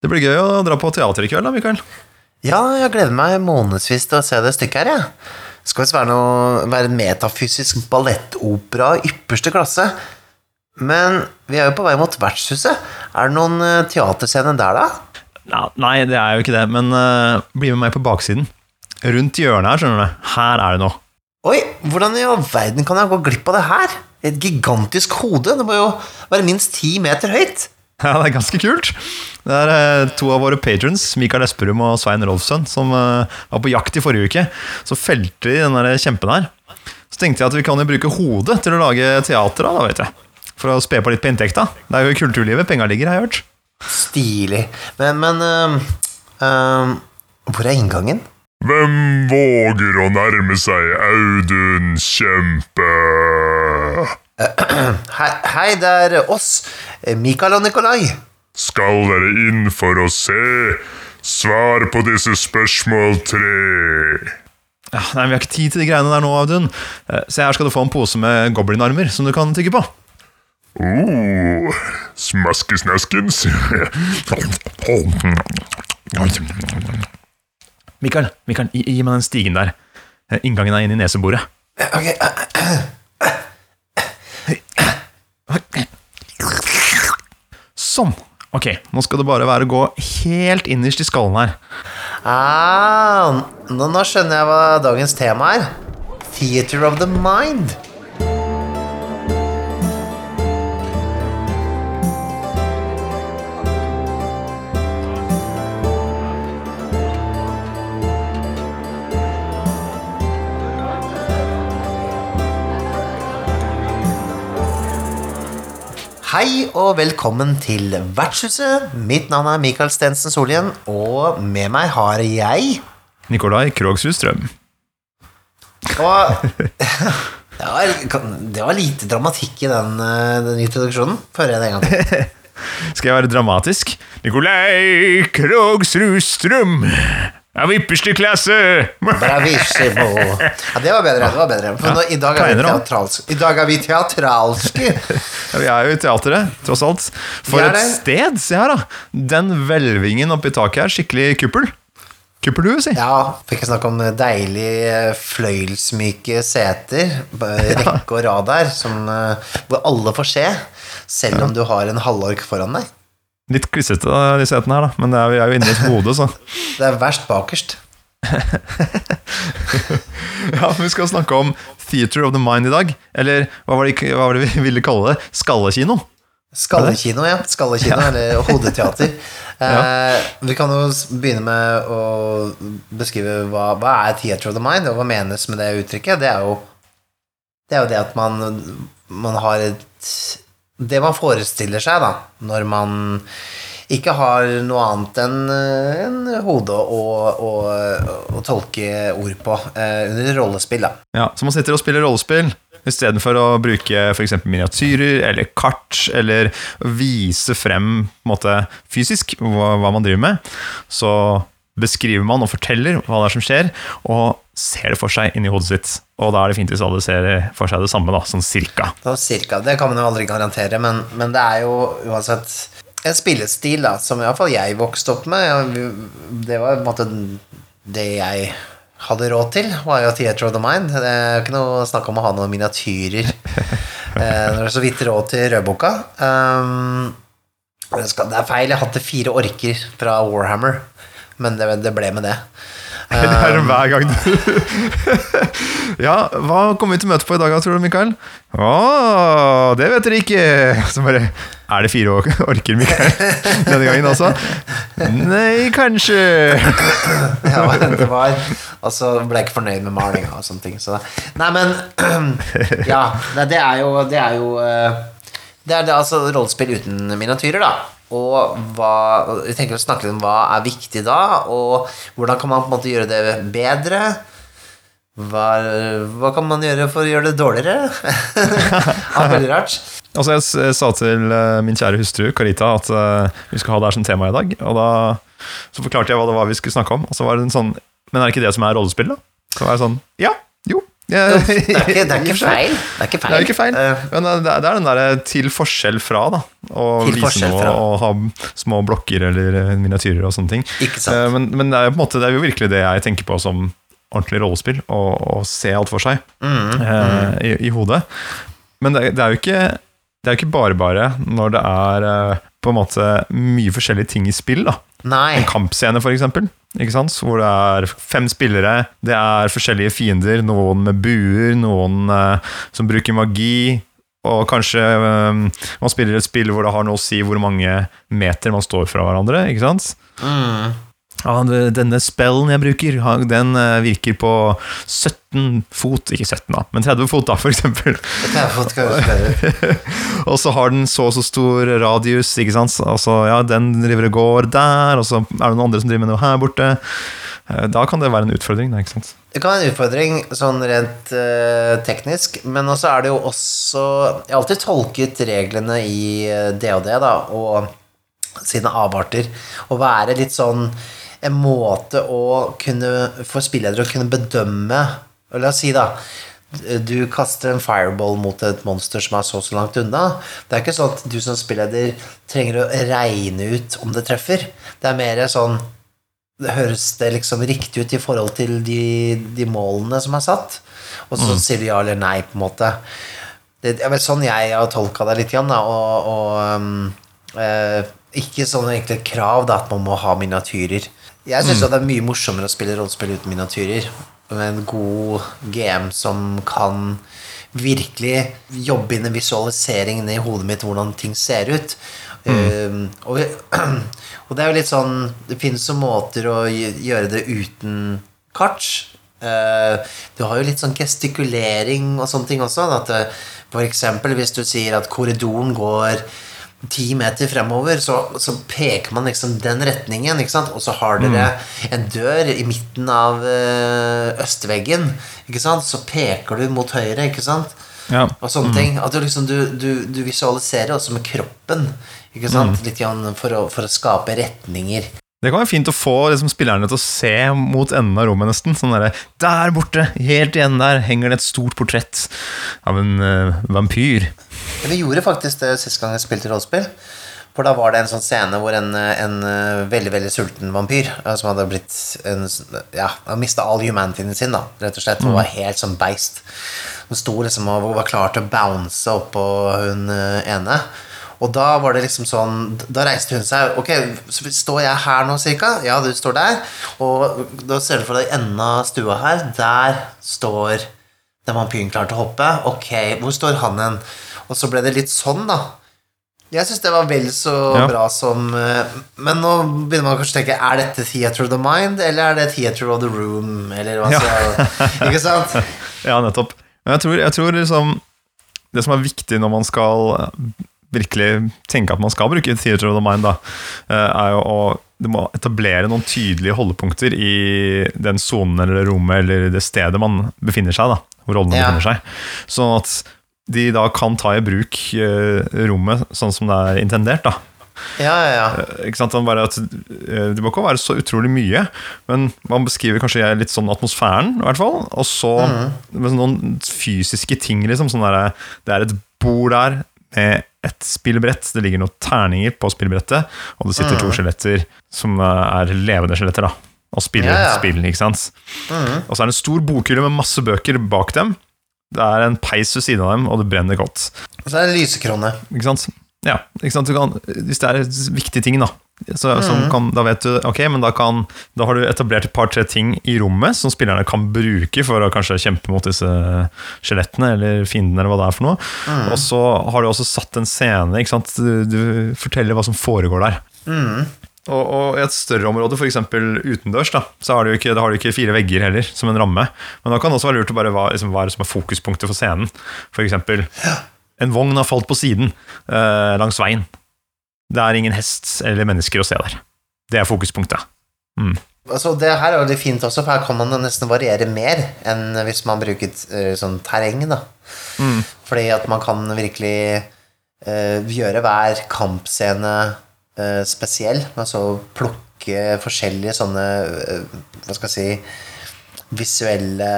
Det blir gøy å dra på teater i kveld, da, Mikael. Ja, jeg gleder meg månedsvis til å se det stykket her, jeg. Det skal visst være, noe, være en metafysisk ballettopera i ypperste klasse. Men vi er jo på vei mot vertshuset. Er det noen eh, teaterscener der, da? Ja, nei, det er jo ikke det, men uh, bli med meg på baksiden. Rundt hjørnet her, skjønner du. Her er det noe. Oi, hvordan i all verden kan jeg gå glipp av det her? Et gigantisk hode. Det må jo være minst ti meter høyt. Ja, det er ganske kult. Det er eh, to av våre patrons, Mikael Esperum og Svein Rolfsson, som eh, var på jakt i forrige uke. Så felte de den der kjempen her. Så tenkte jeg at vi kan jo bruke hodet til å lage teater av, da, vet jeg. For å spe på litt på inntekta. Det er jo i kulturlivet penga ligger, har jeg hørt. Stilig. Men, men øhm, øhm, Hvor er inngangen? Hvem våger å nærme seg Audun Kjempe? Hei, hei, det er oss. Mikael og Nikolai. Skal dere inn for å se? Svar på disse spørsmål tre. Ja, nei, Vi har ikke tid til de greiene der nå, Audun. Eh, Se her skal du få en pose med goblinarmer som du kan tygge på. Oh, smaskesnaskens. Mikael, Mikael, gi, gi meg den stigen der. Eh, Inngangen er inn i neseboret. Ok, Sånn. Ok, nå skal det bare være å gå helt innerst i skallen her. ah, nå, nå skjønner jeg hva dagens tema er. Theater of the mind. Hei og velkommen til Vertshuset. Mitt navn er Mikael Stensen Solhjell, og med meg har jeg Nikolai Krogshus Strøm. Og det var, det var lite dramatikk i den, eh, den introduksjonen. Fører jeg det en gang til. Skal jeg være dramatisk? Nikolai Krogsrud Strøm av ypperste klasse! Bravissimo. Ja, det var bedre. det var bedre For nå, i, dag er vi teatralske. I dag er vi teatralske. Ja, vi er jo i teateret, tross alt. For et sted! Se her, da. Den hvelvingen oppi taket her. Skikkelig kuppel. Kuppellue, si. Ja, fikk snakke om deilige fløyelsmyke seter. Rekke og rad der, som, eh, hvor alle får se. Selv om du har en halvork foran deg. Litt klissete, de setene her, da. Men det er, vi er jo inne i et hode, så. Det er verst bakerst. Ja, Vi skal snakke om Theater of the Mind i dag. Eller hva var det, hva var det vi ville kalle det? Skallekino. Skallekino, ja. Skallekino, eller hodeteater. Eh, vi kan jo begynne med å beskrive hva, hva er theater of the mind, og hva menes med det uttrykket. Det er jo det, er jo det at man, man har et Det man forestiller seg, da, når man ikke har noe annet enn eh, en hode å, å, å tolke ord på eh, under rollespill, da. Ja, Så man sitter og spiller rollespill istedenfor å bruke f.eks. miniatyrer eller kart, eller vise frem måte, fysisk hva, hva man driver med. Så beskriver man og forteller hva det er som skjer, og ser det for seg inni hodet sitt. Og da er det fint hvis alle ser for seg det samme, da, sånn cirka. Da, cirka. Det kan man jo aldri garantere, men, men det er jo uansett en spillestil da, som iallfall jeg vokste opp med. Det var på en måte det jeg hadde råd til, var jo Theater of the Mind. Det er ikke noe snakk om å ha noen miniatyrer eh, når det er så vidt råd til rødboka. Um, det det er feil, jeg hadde fire orker fra Warhammer, men det, det ble med det. Det er hver gang du Ja, hva kommer vi til å møte på i dag, tror du, Mikael? Å, det vet dere ikke! Så bare Er det fire or- orker, Mikael? Denne gangen også? Nei, kanskje. Ja, det var Altså ble jeg ikke fornøyd med malinga og sånne ting. Så. Nei, men Ja, det er jo Det er jo eh, Det er det, altså rollespill uten miniatyrer, da. Og hva Jeg tenker å snakke litt om hva er viktig da, og hvordan kan man på en måte gjøre det bedre. Hva, hva kan man gjøre for å gjøre det dårligere? ja, veldig rart. Altså, jeg sa til eh, min kjære hustru Karita at eh, vi skal ha det her som tema i dag. Og da så forklarte jeg hva det var vi skulle snakke om. Og så var det en sånn Men er det ikke det som er rollespill, da? Så var jeg sånn Ja, jo, Ja, Det er ikke, det er ikke feil. Det er ikke feil. Det er ikke feil. Eh, Men det er, den derre til forskjell fra, da. Å vise noe og ha små blokker eller eh, miniatyrer og sånne ting. Eh, Men, men det er jo på en måte Det er jo virkelig det jeg tenker på som ordentlig rollespill. Å å se alt for seg Mm, eh, i, i hodet. Men det, det er jo ikke det er jo ikke bare bare når det er eh, på en måte mye forskjellige ting i spill. da Nei. En kampscene, for eksempel. Ikke sant? Hvor det er fem spillere, det er forskjellige fiender. Noen med buer, noen eh, som bruker magi. Og kanskje eh, man spiller et spill hvor det har noe å si hvor mange meter man står fra hverandre. Ikke sant? Mm. Ja, denne spellen jeg bruker, den eh, virker på 17 fot. Ikke 17, da, men 30 fot, da, for eksempel. Kan. Og så har den så og så stor radius, ikke sant. Altså, ja, den driver og går der, og så er det noen andre som driver med noe her borte. Eh, Da kan det være en utfordring, da, ikke sant. Det kan være en utfordring sånn rent eh, teknisk, men også er det jo også Jeg har alltid tolket reglene i DOD, da, og sine avarter, å være litt sånn en måte å kunne for spilledere å kunne bedømme La oss si, da du kaster en fireball mot et monster som er så så langt unna. Det er ikke sånn at du som spilleder trenger å regne ut om det treffer. Det er mer sånn det høres det liksom riktig ut i forhold til de, de målene som er satt. Og så sier du ja eller nei, på en måte. Det er vel sånn jeg har tolka det litt, da. Og, og um, eh, ikke sånn egentlig krav, da, at man må ha miniatyrer. Jeg syns det er mye morsommere å spille rollespill uten miniatyrer. Med en god GM som kan virkelig jobbe inn en visualisering i hodet mitt hvordan ting ser ut. Um, og, og det er jo litt sånn Det finnes jo måter å gjøre det uten kart. Uh, du har jo litt sånn gestikulering og sånne ting også. At det, for eksempel hvis du sier at korridoren går ti meter fremover, så, så peker man liksom den retningen? Og så har dere en dør i midten av eh, østveggen? Så peker du mot høyre? Ja. og sånne ting. At du, liksom, du, du, du visualiserer også med kroppen. Ikke sant? Litt grann for, å, for å skape retninger. Det kan være fint å få liksom, spillerne til å se mot enden av rommet, nesten. Sånn der, Der borte, helt igjen der, henger det et stort portrett av en uh, vampyr. Vi gjorde faktisk det sist gang jeg spilte rollespill. For da var det en sånn scene hvor en, en eh, veldig veldig sulten vampyr eh, som hadde blitt en, Ja, mista all humanityen sin, da, rett og slett. Og var helt sånn beist. Hun sto liksom og var klar til å bounce oppå hun eh, ene. Og da var det liksom sånn Da reiste hun seg. Ok, så står jeg her nå, cirka? Ja, du står der. Og da ser du for deg enden av stua her. Der står den vampyren klar til å hoppe. Ok, hvor står han hen? Og så ble det litt sånn, da. Jeg syns det var vel så Ja. bra som eh, Men nå begynner man kanskje å tenke Er dette Theater of the Mind, eller er det Theater of the Room? Eller hva Ja. skal Ikke sant? Ja, nettopp. Men jeg tror, jeg tror liksom Det som er viktig når man skal eh, virkelig tenke at man skal bruke Theater of the Mind, da, eh, er jo å du må etablere noen tydelige holdepunkter i den sonen eller rommet eller det stedet man befinner seg. da, Hvor rollene Ja. befinner seg. Sånn at de da kan ta i bruk eh, rommet sånn som det er intendert. da. Ja, ja, ja. Ikke sant? Bare at, eh, det må ikke være så utrolig mye, men man beskriver kanskje litt sånn atmosfæren, i hvert fall. Og så med noen fysiske ting, liksom. Sånn der, det er et bord der med et spillbrett. Det ligger noen terninger på spillbrettet, og det sitter to skjeletter som eh, er levende skjeletter, da. Og spiller Ja, ja. spill, ikke sant. Og så er det en stor bokhylle med masse bøker bak dem. Det er en peis ved siden av dem, og det brenner godt. Og så er det lysekrone. Ikke sant? Ja, ikke sant? Kan, hvis det er viktige ting, da. Så, som kan, da vet du Ok, men da, kan, da har du etablert et par-tre ting i rommet som spillerne kan bruke for å kanskje kjempe mot disse skjelettene eller fiendene, eller hva det er for noe. Og så har du også satt en scene. Ikke sant? Du, du forteller hva som foregår der. Og, og i et større område, f.eks. utendørs, da, så har du, ikke, har du ikke fire vegger heller, som en ramme. Men da kan det også være lurt å bare hva, liksom, hva er som er fokuspunktet for scenen. F.eks. en vogn har falt på siden eh, langs veien. Det er ingen hest eller mennesker å se der. Det er fokuspunktet. Altså, det her er veldig fint også, for her kan man nesten variere mer enn hvis man bruker eh, sånn terreng, da. Fordi at man kan virkelig eh, gjøre hver kampscene spesiell. Altså plukke forskjellige sånne eh, Hva skal jeg si visuelle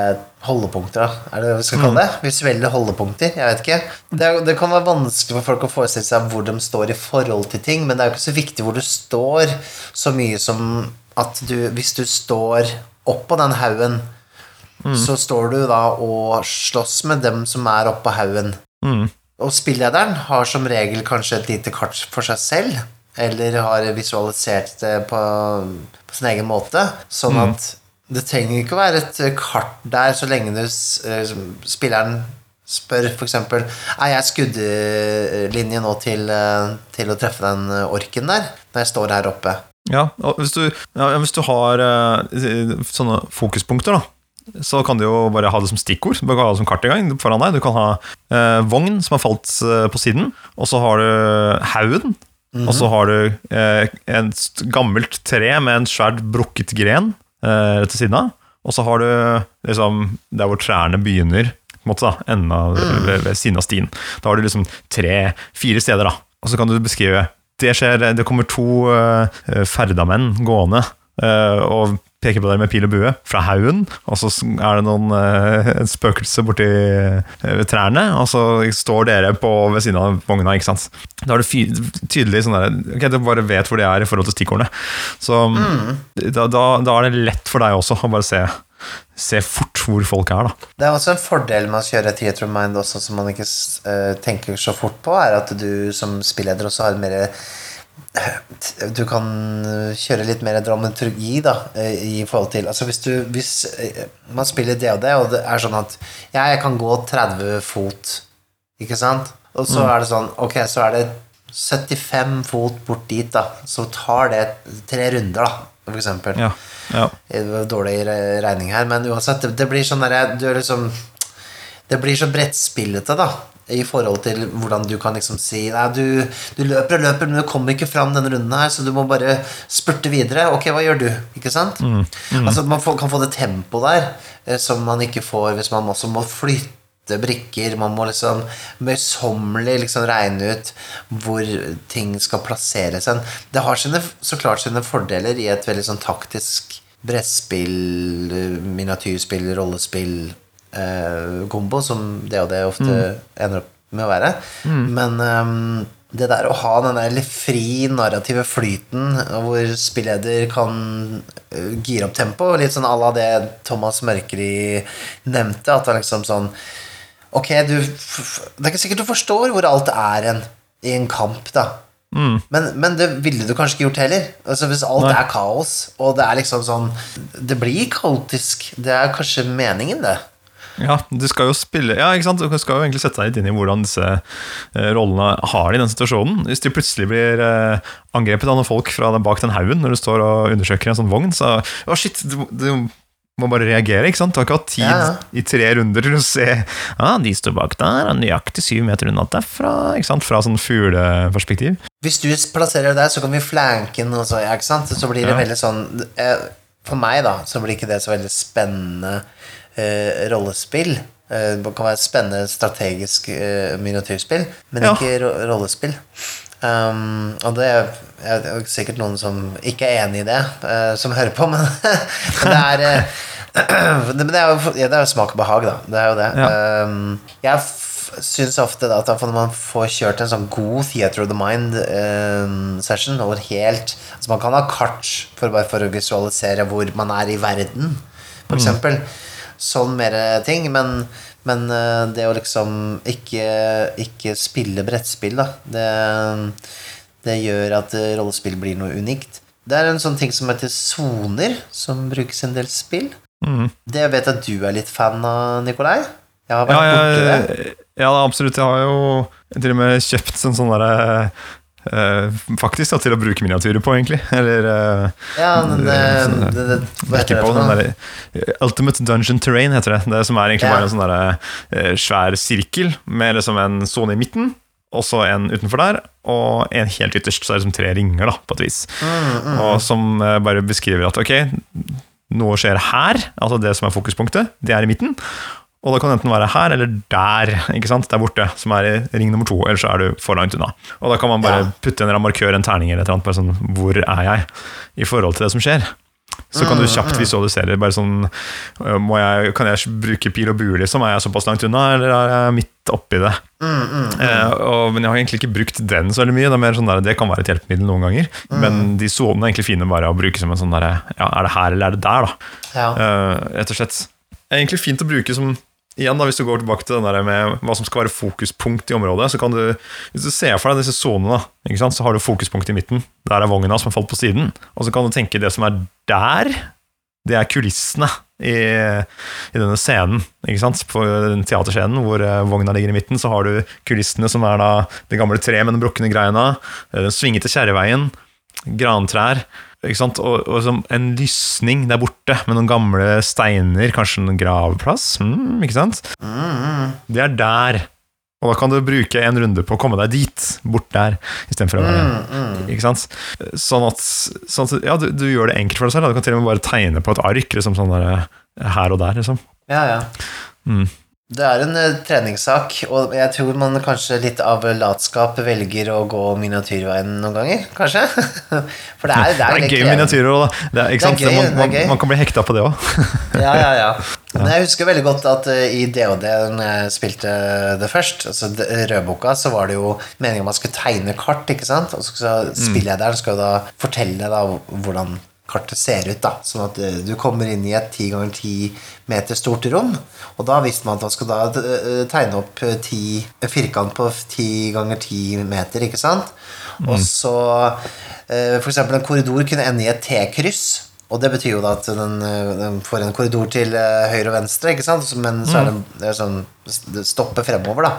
holdepunkter. Er det det vi skal kalle det? Visuelle holdepunkter? Jeg vet ikke. Det, det kan være vanskelig for folk å forestille seg hvor de står i forhold til ting, men det er jo ikke så viktig hvor du står, så mye som at du Hvis du står oppå den haugen, så står du da og slåss med dem som er oppå haugen. Mm. Og spillederen har som regel kanskje et lite kart for seg selv, eller har visualisert det på, på sin egen måte, sånn at det trenger ikke å være et kart der så lenge du, eh, spilleren spør eksempel Er jeg skuddlinje nå til, eh, til å treffe den orken der, når jeg står her oppe? Ja, og hvis du, ja, hvis du har eh, sånne fokuspunkter, da, så kan du jo bare ha det som stikkord. Du kan ha det som kart i gang foran deg. Du kan ha eh, vogn som har falt eh, på siden, og så har du haugen. Og så har du eh, et gammelt tre med en svært brukket gren eh, rett ved siden av. Og så har du liksom der hvor trærne begynner, på en måte da, enda mm. ved, ved siden av stien. Da har du liksom tre-fire steder, da. Og så kan du beskrive det skjer, det kommer to eh, ferdamenn gående eh, og peker på dere med pil og bue fra haugen, og så er det noen uh, en spøkelse borti uh, trærne, og så står dere på ved siden av vogna, ikke sant. Da er det tydelig sånn der, ok, du bare vet hvor de er i forhold til stikkordene. Så da, da, da er det lett for deg også å bare se, se fort hvor folk er, da. Det er også en fordel med å kjøre Theater of Mind også, som man ikke uh, tenker så fort på, er at du som spilleder også har mer du kan kjøre litt mer dramaturgi da, eh, i forhold til Altså hvis du Hvis eh, man spiller DOD, og det er sånn at Ja, jeg kan gå 30 fot, ikke sant? Og så er det sånn Ok, så er det 75 fot bort dit, da. Så tar det tre runder, da, for eksempel. Ja, ja. Det Dårlig regning her, men uansett, det, det blir sånn derre Du er liksom Det blir så brettspillete, da, i forhold til hvordan du kan liksom si Nei, du, du løper og løper, men du kommer ikke fram denne runden her, så du må bare spurte videre. Ok, hva gjør du? Ikke sant? Altså, man får, kan få det tempoet der eh, som man ikke får hvis man også må flytte brikker. Man må liksom møysommelig liksom regne ut hvor ting skal plasseres hen. Det har sine, så klart sine fordeler i et veldig sånn taktisk brettspill, eh, miniatyrspill, rollespill eh, kombo, som det og det ofte ender opp med å være. Men um, det der å ha den der litt fri narrative flyten, hvor spilleder kan uh, gire opp tempo, litt sånn à la det Thomas Mørkeri nevnte, at det er liksom sånn Ok, du Det er ikke sikkert du forstår hvor alt er en, i en kamp, da. Men, men det ville du kanskje ikke gjort heller. Altså Hvis alt Nei. er kaos, og det er liksom sånn Det blir kaotisk. Det er kanskje meningen, det. Ja, du skal jo spille Ja, ikke sant? Du skal jo egentlig sette deg litt inn i hvordan disse eh, rollene har det i den situasjonen. Hvis du plutselig blir eh, angrepet av noen folk fra den- bak den haugen når du står og undersøker en sånn vogn, så Å, shit, du, du må bare reagere, ikke sant? Du har ikke hatt tid Ja, ja. i tre runder til å se Ja, de står bak der, er nøyaktig syv meter unna derfra, ikke sant? Fra sånn fugleperspektiv. Hvis du plasserer deg, så kan vi flanke den, og så, ja, ikke sant? Så blir det Ja. veldig sånn eh, For meg, da, så blir ikke det så veldig spennende rollespill. Eh, det kan være spennende strategisk eh, miniatyrspill, men Ja. ikke ro rollespill. Um, og det er, er sikkert noen som ikke er enig i det, uh, som hører på, men, men det er uh, det, men det er jo ja, det er jo smak og behag, da. Det er jo det. Um, jeg syns ofte da at når man får kjørt en sånn god Theater of the Mind-session over helt Altså man kan ha kart for, bare for å visualisere hvor man er i verden, for eksempel. Sånn mer ting. Men, men eh, det å liksom ikke, ikke spille brettspill, da, det, det gjør at eh, rollespill blir noe unikt. Det er en sånn ting som heter soner, som brukes en del spill. Det jeg vet at du er litt fan av, Nikolai. Jeg har vært Ja, borti det. ja, absolutt. Jeg har jo til og med kjøpt en sånn derre eh, Faktisk da, til å bruke miniatyrer på, egentlig. Eller uh, Ja, men det, det, det, hva heter det på den der, eh, Ultimate Dungeon Terrain heter det. Det som er egentlig Ja. bare en sånn der, eh, svær sirkel med liksom en sone i midten, og så en utenfor der, og en helt ytterst. Så er det som tre ringer, da, på et vis. Mm, Og som eh, bare beskriver at ok, noe skjer her, altså det som er fokuspunktet, det er i midten. Og det kan enten være her eller der, ikke sant? der borte, som er i ring nummer to. Eller så er du for langt unna. Og da kan man bare Ja. putte en markør, en terning eller et eller annet, bare sånn Hvor er jeg i forhold til det som skjer? Så kan du Mm, kjapt visualisere. Bare sånn øh, må jeg, Kan jeg bruke pil og bue, liksom? Er jeg såpass langt unna, eller er jeg midt oppi det? Mm, Eh, og, men jeg har egentlig ikke brukt den så veldig mye. Det, er mer sånn der, det kan være et hjelpemiddel noen ganger. Mm. Men de sonene er egentlig fine bare å bruke som en sånn derre Ja, er det her eller er det der, da? Ja. Eh, rett og slett. Det er egentlig fint å bruke som Igjen da, Hvis du går tilbake til den der med hva som skal være fokuspunkt i området, så kan du Hvis du ser for deg disse sonene, så har du fokuspunkt i midten. Der er vogna som har falt på siden. Og så kan du tenke det som er der, det er kulissene i, i denne scenen. ikke sant? På den teaterscenen hvor eh, vogna ligger i midten, så har du kulissene som er da det gamle treet med den brukne greina, eh, den svingete kjerreveien, grantrær. Ikke sant? Og, og som en lysning der borte, med noen gamle steiner, kanskje en gravplass. Mm, ikke sant? Det er der. Og da kan du bruke en runde på å komme deg dit, bort der, istedenfor å være Ikke sant? Sånn at, sånn at ja, du, du gjør det enkelt for deg selv. Du kan til og med bare tegne på et ark, liksom sånn der, her og der, liksom. Ja, ja. Mm. Det er en eh, treningssak, og jeg tror man kanskje litt av latskap velger å gå miniatyrveien noen ganger, kanskje? For det er, det Det er, er gøy med miniatyrer òg, da. Det er, Det er gøy, man, er man, man kan bli hekta på det òg. Ja, ja, ja. Men jeg husker veldig godt at eh, i DOD, når jeg spilte det først, altså rødboka, så var det jo meningen man skulle tegne kart, ikke sant? Og så skal spillederen skal jo da fortelle da hvordan kartet ser ut, da. Sånn at eh, du kommer inn i et 10 ganger 10 meter stort rom, og da visste man at man skulle da eh, tegne opp eh, 10, firkant på 10 ganger 10 meter, ikke sant? Og så f.eks. en korridor kunne ende i et T-kryss. Og det betyr jo da at den, eh, den får en korridor til eh, høyre og venstre, ikke sant? Men så er det, det er sånn det stopper fremover, da.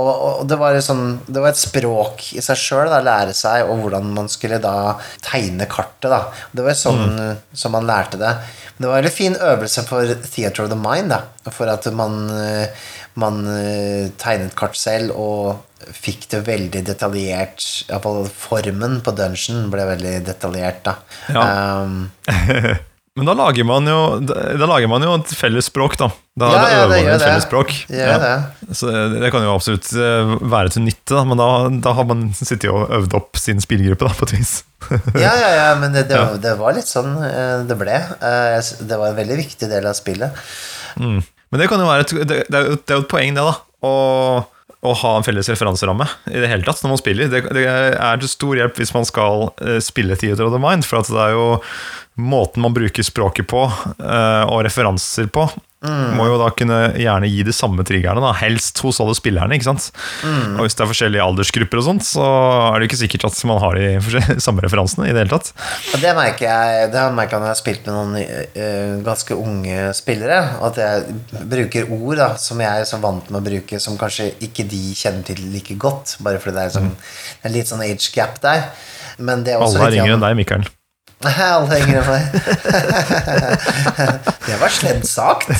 Og, og det, var sånn, det var et språk i seg sjøl, lære seg og hvordan man skulle da tegne kartet. da. Det var sånn som man lærte det. Men det var en veldig fin øvelse for Theater of the Mind, da. For at man, eh, man eh, tegnet kart selv og fikk det veldig detaljert. Iallfall formen på dungeon ble veldig detaljert, da. Ja. Um, Men da lager man jo Da lager man jo et felles språk, da. Da, Ja, da øver det man et felles det. språk. Det. Så det kan jo absolutt eh, være til nytte, da, men da, da har man sittet og øvd opp sin spillgruppe, da, på et vis. ja, ja, ja, men det, det, det var litt sånn eh, det ble. Eh, Det var en veldig viktig del av spillet. Mm. Men det kan jo være et, det, er jo, et poeng, det, da. Å, å ha en felles referanseramme i det hele tatt når man spiller. Det, det er til stor hjelp hvis man skal spille Theater of the Mind, for det er jo måten man bruker språket på, eh, og referanser på, må jo da kunne gjerne gi de samme triggerne, da, helst hos alle spillerne. ikke sant? Og hvis det er forskjellige aldersgrupper, og sånt, så er det jo ikke sikkert at man har de samme referansene. i det hele tatt. Og det merker jeg Det har jeg merket når jeg har spilt med noen uh, ganske unge spillere. At jeg bruker ord da som jeg er så vant med å bruke, som kanskje ikke de kjenner til like godt. Bare fordi det er, sånn, det er litt sånn age gap der. Men det er også Alle er yngre enn deg, Mikael. Alle henger det var slemt sagt.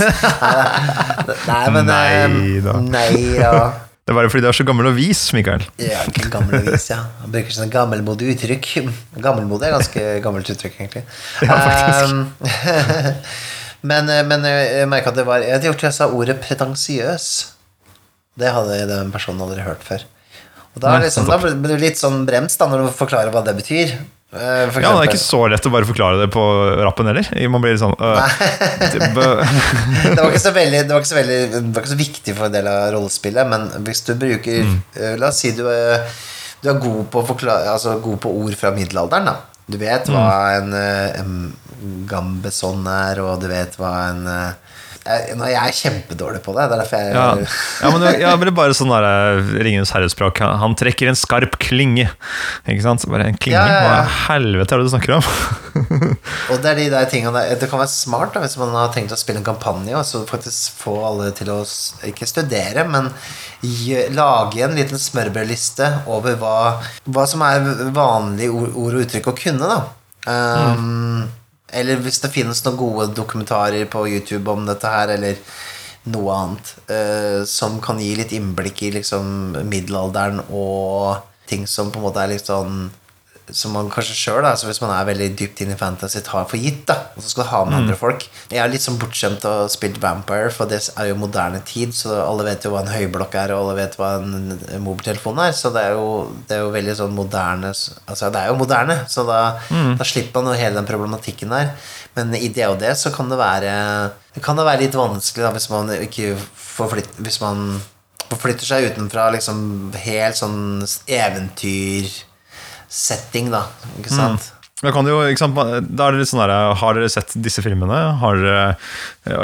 Nei, men Nei eh, da. Nei da. Det er bare fordi du er så gammel og vis, Mikael. Ja, ikke og vis, ja. Han bruker sånne gammelmodige uttrykk. Gammelmodig er ganske gammelt uttrykk, egentlig. Ja, faktisk. Um, men, eh, men jeg merka at det var Jeg tror jeg sa ordet pretensiøs. Det hadde den personen aldri hørt før. Og da, Nei, liksom, da blir du litt sånn brems da når du forklarer hva det betyr. Eh, Ja, Det er ikke så lett å bare forklare det på rappen heller. Man blir litt sånn øh, det var så veldig, det, var så veldig, det var ikke så viktig for en del av rollespillet, men hvis du bruker Mm. eh, La oss si du er, du er god, på forklare, altså god på ord fra middelalderen. Da. Du vet hva Mm. en, eh, en gambeson er, og du vet hva en jeg, nå er jeg kjempedårlig på det. Det er derfor jeg ja. ja, men ja, men det er bare sånn der eh, Ringenes herrespråk. Han trekker en skarp klinge. Ikke sant? Bare en klinge? Ja. Hva helvete er det du snakker om? Og det er de der tingene Det kan være smart da, hvis man har tenkt å spille en kampanje, og så faktisk få alle til å ikke studere, men lage en liten smørbrødliste over hva, hva som er vanlige ord, ord og uttrykk å kunne. da um, Eller hvis det finnes noen gode dokumentarer på YouTube om dette her, eller noe annet eh, som kan gi litt innblikk i liksom middelalderen og ting som på en måte er litt sånn som man kanskje sjøl, hvis man er veldig dypt inn i fantasy, tar for gitt, da, og så skal du ha med andre folk. Jeg er litt sånn bortskjemt og spilt Vampire, for det er jo moderne tid, så alle vet jo hva en høyblokk er, og alle vet hva en mobiltelefon er, så det er jo, det er jo veldig sånn moderne Altså, det er jo moderne, så da, da slipper man jo hele den problematikken der. Men i det og det så kan det være Det kan det være litt vanskelig da, hvis man ikke forflytter Hvis man forflytter seg utenfra liksom helt sånn eventyrsetting, da. Ikke sant? Du jo, ikke sant, da er det litt sånn der, Har dere sett disse filmene? Har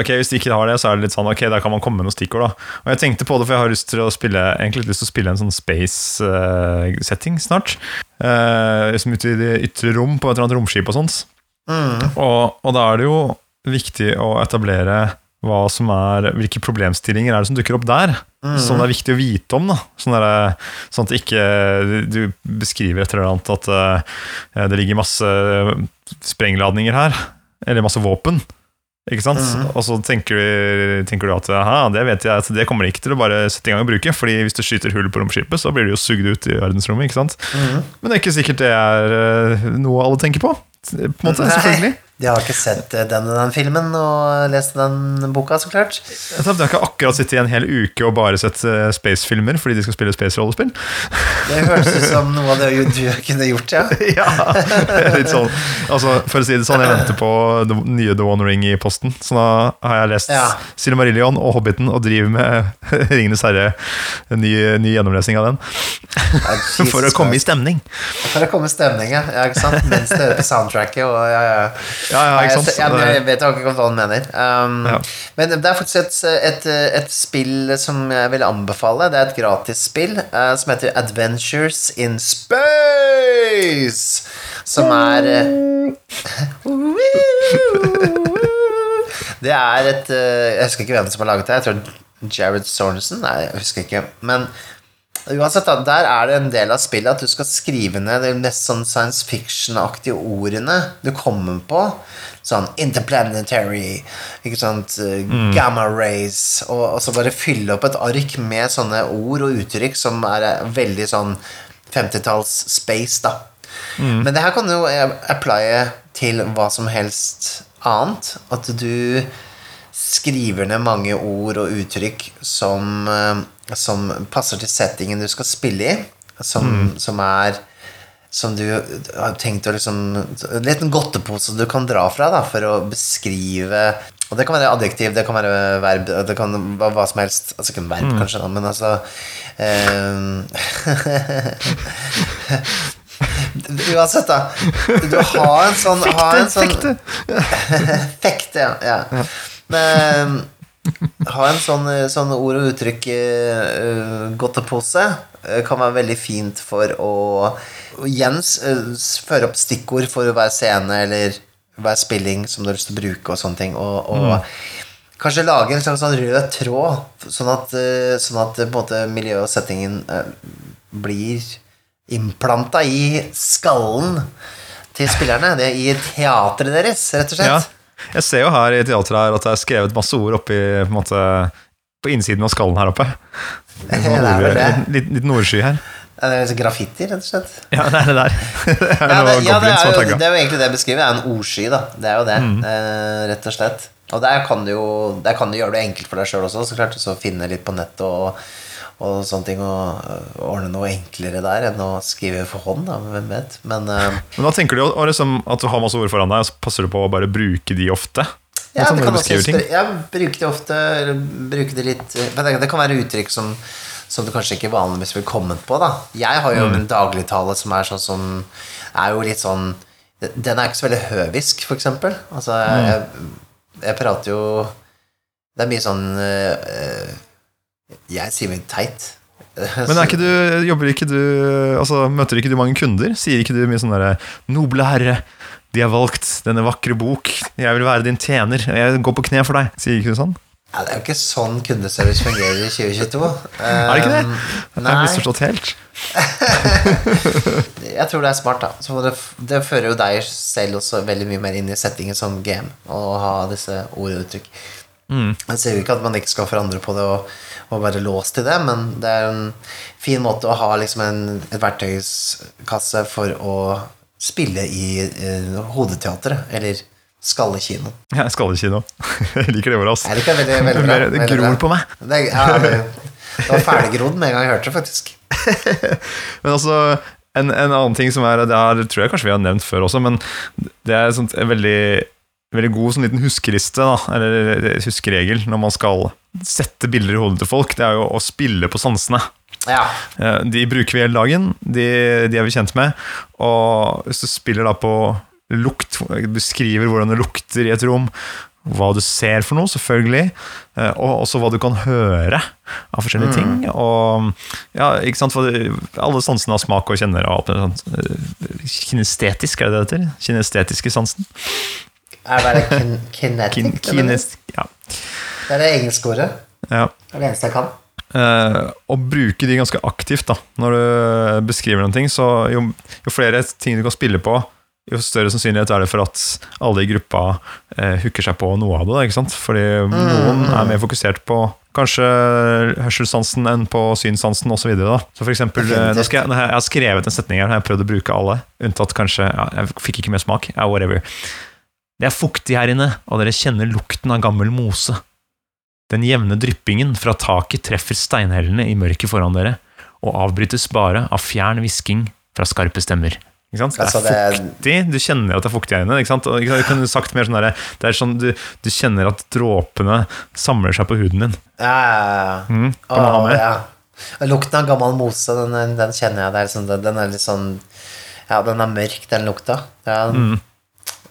ok, Hvis de ikke har det, så er det litt sånn Ok, der kan man komme med noen stikkord. da Og Jeg tenkte på det, for jeg har lyst til å spille Egentlig lyst til å spille en sånn space-setting snart. Eh, liksom ute i det ytre rom, på et eller annet romskip og sånt. Og, og da er det jo viktig å etablere hva som er, hvilke problemstillinger er det som dukker opp der. Som det er viktig å vite om. da Sånn, der, sånn at ikke du beskriver et eller annet at uh, det ligger masse sprengladninger her. Eller masse våpen. Ikke sant? Og så tenker du, tenker du at det vet jeg at det kommer de ikke til å bare sette i gang og bruke. Fordi hvis du skyter hull på romskipet, så blir du jo sugd ut i verdensrommet. ikke sant? Men det er ikke sikkert det er eh, noe alle tenker på. På en måte, selvfølgelig. De har ikke sett denne den, den filmen og lest den boka, så klart. De har ikke akkurat sittet i en hel uke og bare sett eh, space-filmer fordi de skal spille space-rollespill. Det høres ut som noe av det du kunne gjort, ja. ja, litt sånn altså, For å si det sånn, jeg venter på det nye The One Ring i posten. Så da har jeg lest Ja. Silmarillion og Hobbiten og driver med Ringenes herre. En ny, ny gjennomlesning av den. Ja, For å komme i stemning. For å komme i stemning, ja. ja ikke sant? Mens det hører på soundtracket. Og, ja, ja. Ja, ja, ikke sant? Jeg, jeg, jeg vet akkurat hva han mener. Um, Ja. Men det er faktisk et, et, et spill som jeg vil anbefale. Det er et gratisspill uh, som heter Adventures in Space. Som er Det er et uh, Jeg husker ikke hvem som har laget det. Jeg tror Jared Sorensen? Nei, jeg husker ikke. Men Uansett, da, der er det en del av spillet at du skal skrive ned de mest sånn science fiction-aktige ordene du kommer på. Sånn interplanetary, ikke sant, mm. gamma rays, og, og så bare fylle opp et ark med sånne ord og uttrykk som er eh, veldig sånn 50-talls space, da. Men det her kan du jo eh, applye til hva som helst annet. At du skriver ned mange ord og uttrykk som, eh, som passer til settingen du skal spille i. Som, som er Som du har tenkt å liksom En liten godtepose du kan dra fra da, for å beskrive Og det kan være adjektiv, det kan være verb, det kan være hva som helst. Altså ikke en verb, kanskje, da, men altså eh, Uansett, da. Du har en sånn Fekte! en sånn, Fekte, ja. ja. Men, ha en sånn, sånn ord og uttrykk uh, godtepose uh, kan være veldig fint for å igjen uh, føre opp stikkord for hver scene eller hver spilling som du har lyst til å bruke, og sånne ting. Og, og kanskje lage en slags sånn rød tråd, sånn at, sånn at på en måte miljøet og settingen blir implanta i skallen til spillerne. Det, I teatret deres, rett og Ja. Jeg ser jo her i teatret her at det er skrevet masse ord oppi på, en måte, på innsiden av skallen her oppe. Det er vel det. Litt, litt nordsky her. Ja, Det er liksom graffiti, rett og slett. Ja, det er det der. Det er Ja, det, ja, det, er jo, det er jo egentlig det jeg beskriver. Det er en ordsky, da. Det er jo det, Mm. eh, rett og slett. Og der kan du jo der kan du gjøre det enkelt for deg sjøl også, så klart. Så finne litt på nettet og, og sånne ting, og øh, ordne noe enklere der enn å skrive for hånd, da. Hvem vet. Men uh, Men da tenker du jo liksom, at du har masse ord foran deg, og så passer du på å bare bruke de ofte. ja, Sånn det kan også ja, bruke det ofte, eller bruke det litt øh, Men det, kan være uttrykk som som du kanskje ikke vanligvis ville kommet på. da Jeg har Mm. jo en dagligtale som er sånn som Er jo litt sånn Den er ikke så veldig høvisk, for eksempel. Altså, Mm. jeg, jeg prater jo Det er mye sånn øh, Jeg sier mye teit. Men er ikke du, jobber ikke du altså, Møter ikke du mange kunder? Sier ikke du mye sånn derre 'Noble herre, de har valgt denne vakre bok. Jeg vil være din tjener. Jeg går på kne for deg.' Sier ikke du sånn? ja, Det er jo ikke sånn kundeservice fungerer i 2022. Er det ikke det? Um, Jeg har misforstått helt. Jeg tror det er smart, da. Så det, det fører jo deg selv også veldig mye mer inn i settingen som GM, å ha disse ord og uttrykk. Jeg sier jo ikke at man ikke skal forandre på det og, og være låst til det, men det er en fin måte å ha liksom en et verktøyskasse for å spille i eh, Hodeteatret, eller Skallekino. Ja, skallekino. Jeg liker det ordet, altså. Det veldig, veldig bra. Det gror på meg. Det, ja, det, det var ferdiggrodd med en gang jeg hørte det, faktisk. Men altså, en, en annen ting som er Det her tror jeg kanskje vi har nevnt før også, men det er sånt, en veldig, veldig god sånn liten huskeliste, da, eller huskeregel, når man skal sette bilder i hodet til folk. Det er jo å spille på sansene. Ja. Eh, De bruker vi hele dagen, de, de er vi kjent med. Og hvis du spiller da på lukt, beskriver hvordan det lukter i et rom, hva du ser for noe, selvfølgelig, eh, og også hva du kan høre av forskjellige ting. Og ja, ikke sant, for alle sansene har smak og kjenner og alt sånt. Eh, Kinestetisk, er det det heter? Kinestetiske sansen? Er det kin kinetic? Kin, det mener du? kines, ja. Det er det engelske ordet. ja. Det er det eneste jeg kan. Eh, og bruke de ganske aktivt da når du beskriver noen ting. Så jo, jo flere ting du kan spille på, jo større sannsynlighet er det for at alle i gruppa eh, hooker seg på noe av det. Da, ikke sant? Fordi noen er mer fokusert på kanskje hørselssansen enn på synssansen osv. Så, videre, så for eksempel, eh, jeg, jeg har skrevet en setning her, har jeg prøvd å bruke alle, unntatt kanskje ja, Jeg fikk ikke mer smak. Ja, whatever. Det er fuktig her inne, og dere kjenner lukten av gammel mose. Den jevne dryppingen fra taket treffer steinhellene i mørket foran dere, og avbrytes bare av fjern hvisking fra skarpe stemmer. Ikke sant? Altså, det er det- fuktig, du kjenner at det er fuktig her inne. Ikke sant? Og kunne sagt mer sånn der, det er sånn du, du kjenner at dråpene samler seg på huden din. Ja, ja, ja. Mm, kan man ha Åh, med? ja. Lukten av gammel mose, den, den kjenner jeg. Er sånn, den er litt sånn Ja, den er mørk, den lukta. Ja,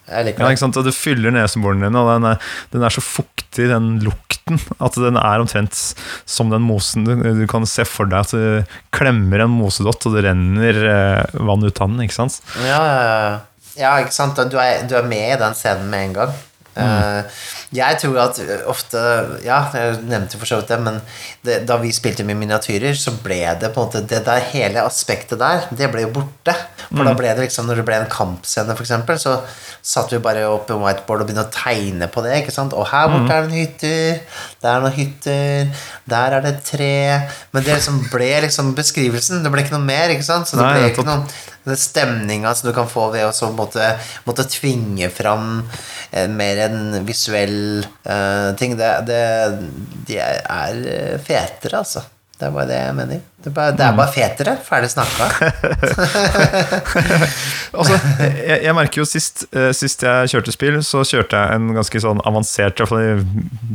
Jeg liker det. Ja, ikke sant? Og du fyller neseborene din, og den er, den er så fuktig, den lukten, at den er omtrent som den mosen. Du, du kan se for deg at du klemmer en mosedott, og det renner eh, vann ut av den. ikke sant? Ja, ja, ja. ja, ikke sant. Du er, du er med i den scenen med en gang. Eh, jeg tror at ofte Ja, jeg nevnte for så vidt det, men det, da vi spilte med miniatyrer, så ble det på en måte Det der hele aspektet der, det ble jo borte. For da ble det liksom Når det ble en kampscene, eksempel, så satt vi bare opp En whiteboard og begynte å tegne på det. ikke sant? Og her borte er det en hytter, der er noen hytter, der er det et tre Men det liksom ble liksom beskrivelsen. Det ble ikke noe mer, ikke sant? Så det Nei, ble ikke noen den stemninga som du kan få ved å så måtte, måtte tvinge fram eh, mer en visuell uh, ting, det, det, de er, eh, fetere, altså. Det er bare det jeg mener. Det er bare, det er bare fetere. Ferdig snakka. Altså, jeg, jeg merker jo sist, eh, sist jeg kjørte spill, så kjørte jeg en ganske sånn avansert, i i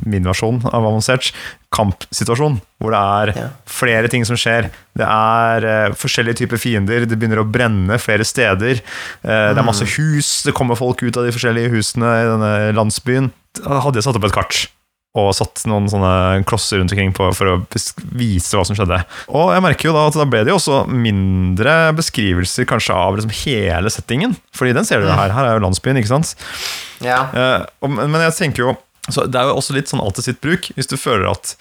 min versjon av avansert, kampsituasjon. Hvor det er Ja. flere ting som skjer. Det er uh, forskjellige typer fiender, det begynner å brenne flere steder. Eh, Det er masse hus, det kommer folk ut av de forskjellige husene i denne landsbyen. Da hadde jeg satt opp et kart. Og satt noen sånne klosser rundt omkring på, for å vise hva som skjedde. Og jeg merker jo da at da ble det jo også mindre beskrivelser kanskje av liksom hele settingen. Fordi den ser du jo her. Her er jo landsbyen, ikke sant? Ja. Uh, men jeg tenker jo så Det er jo også litt sånn alt til sitt bruk. Hvis du føler at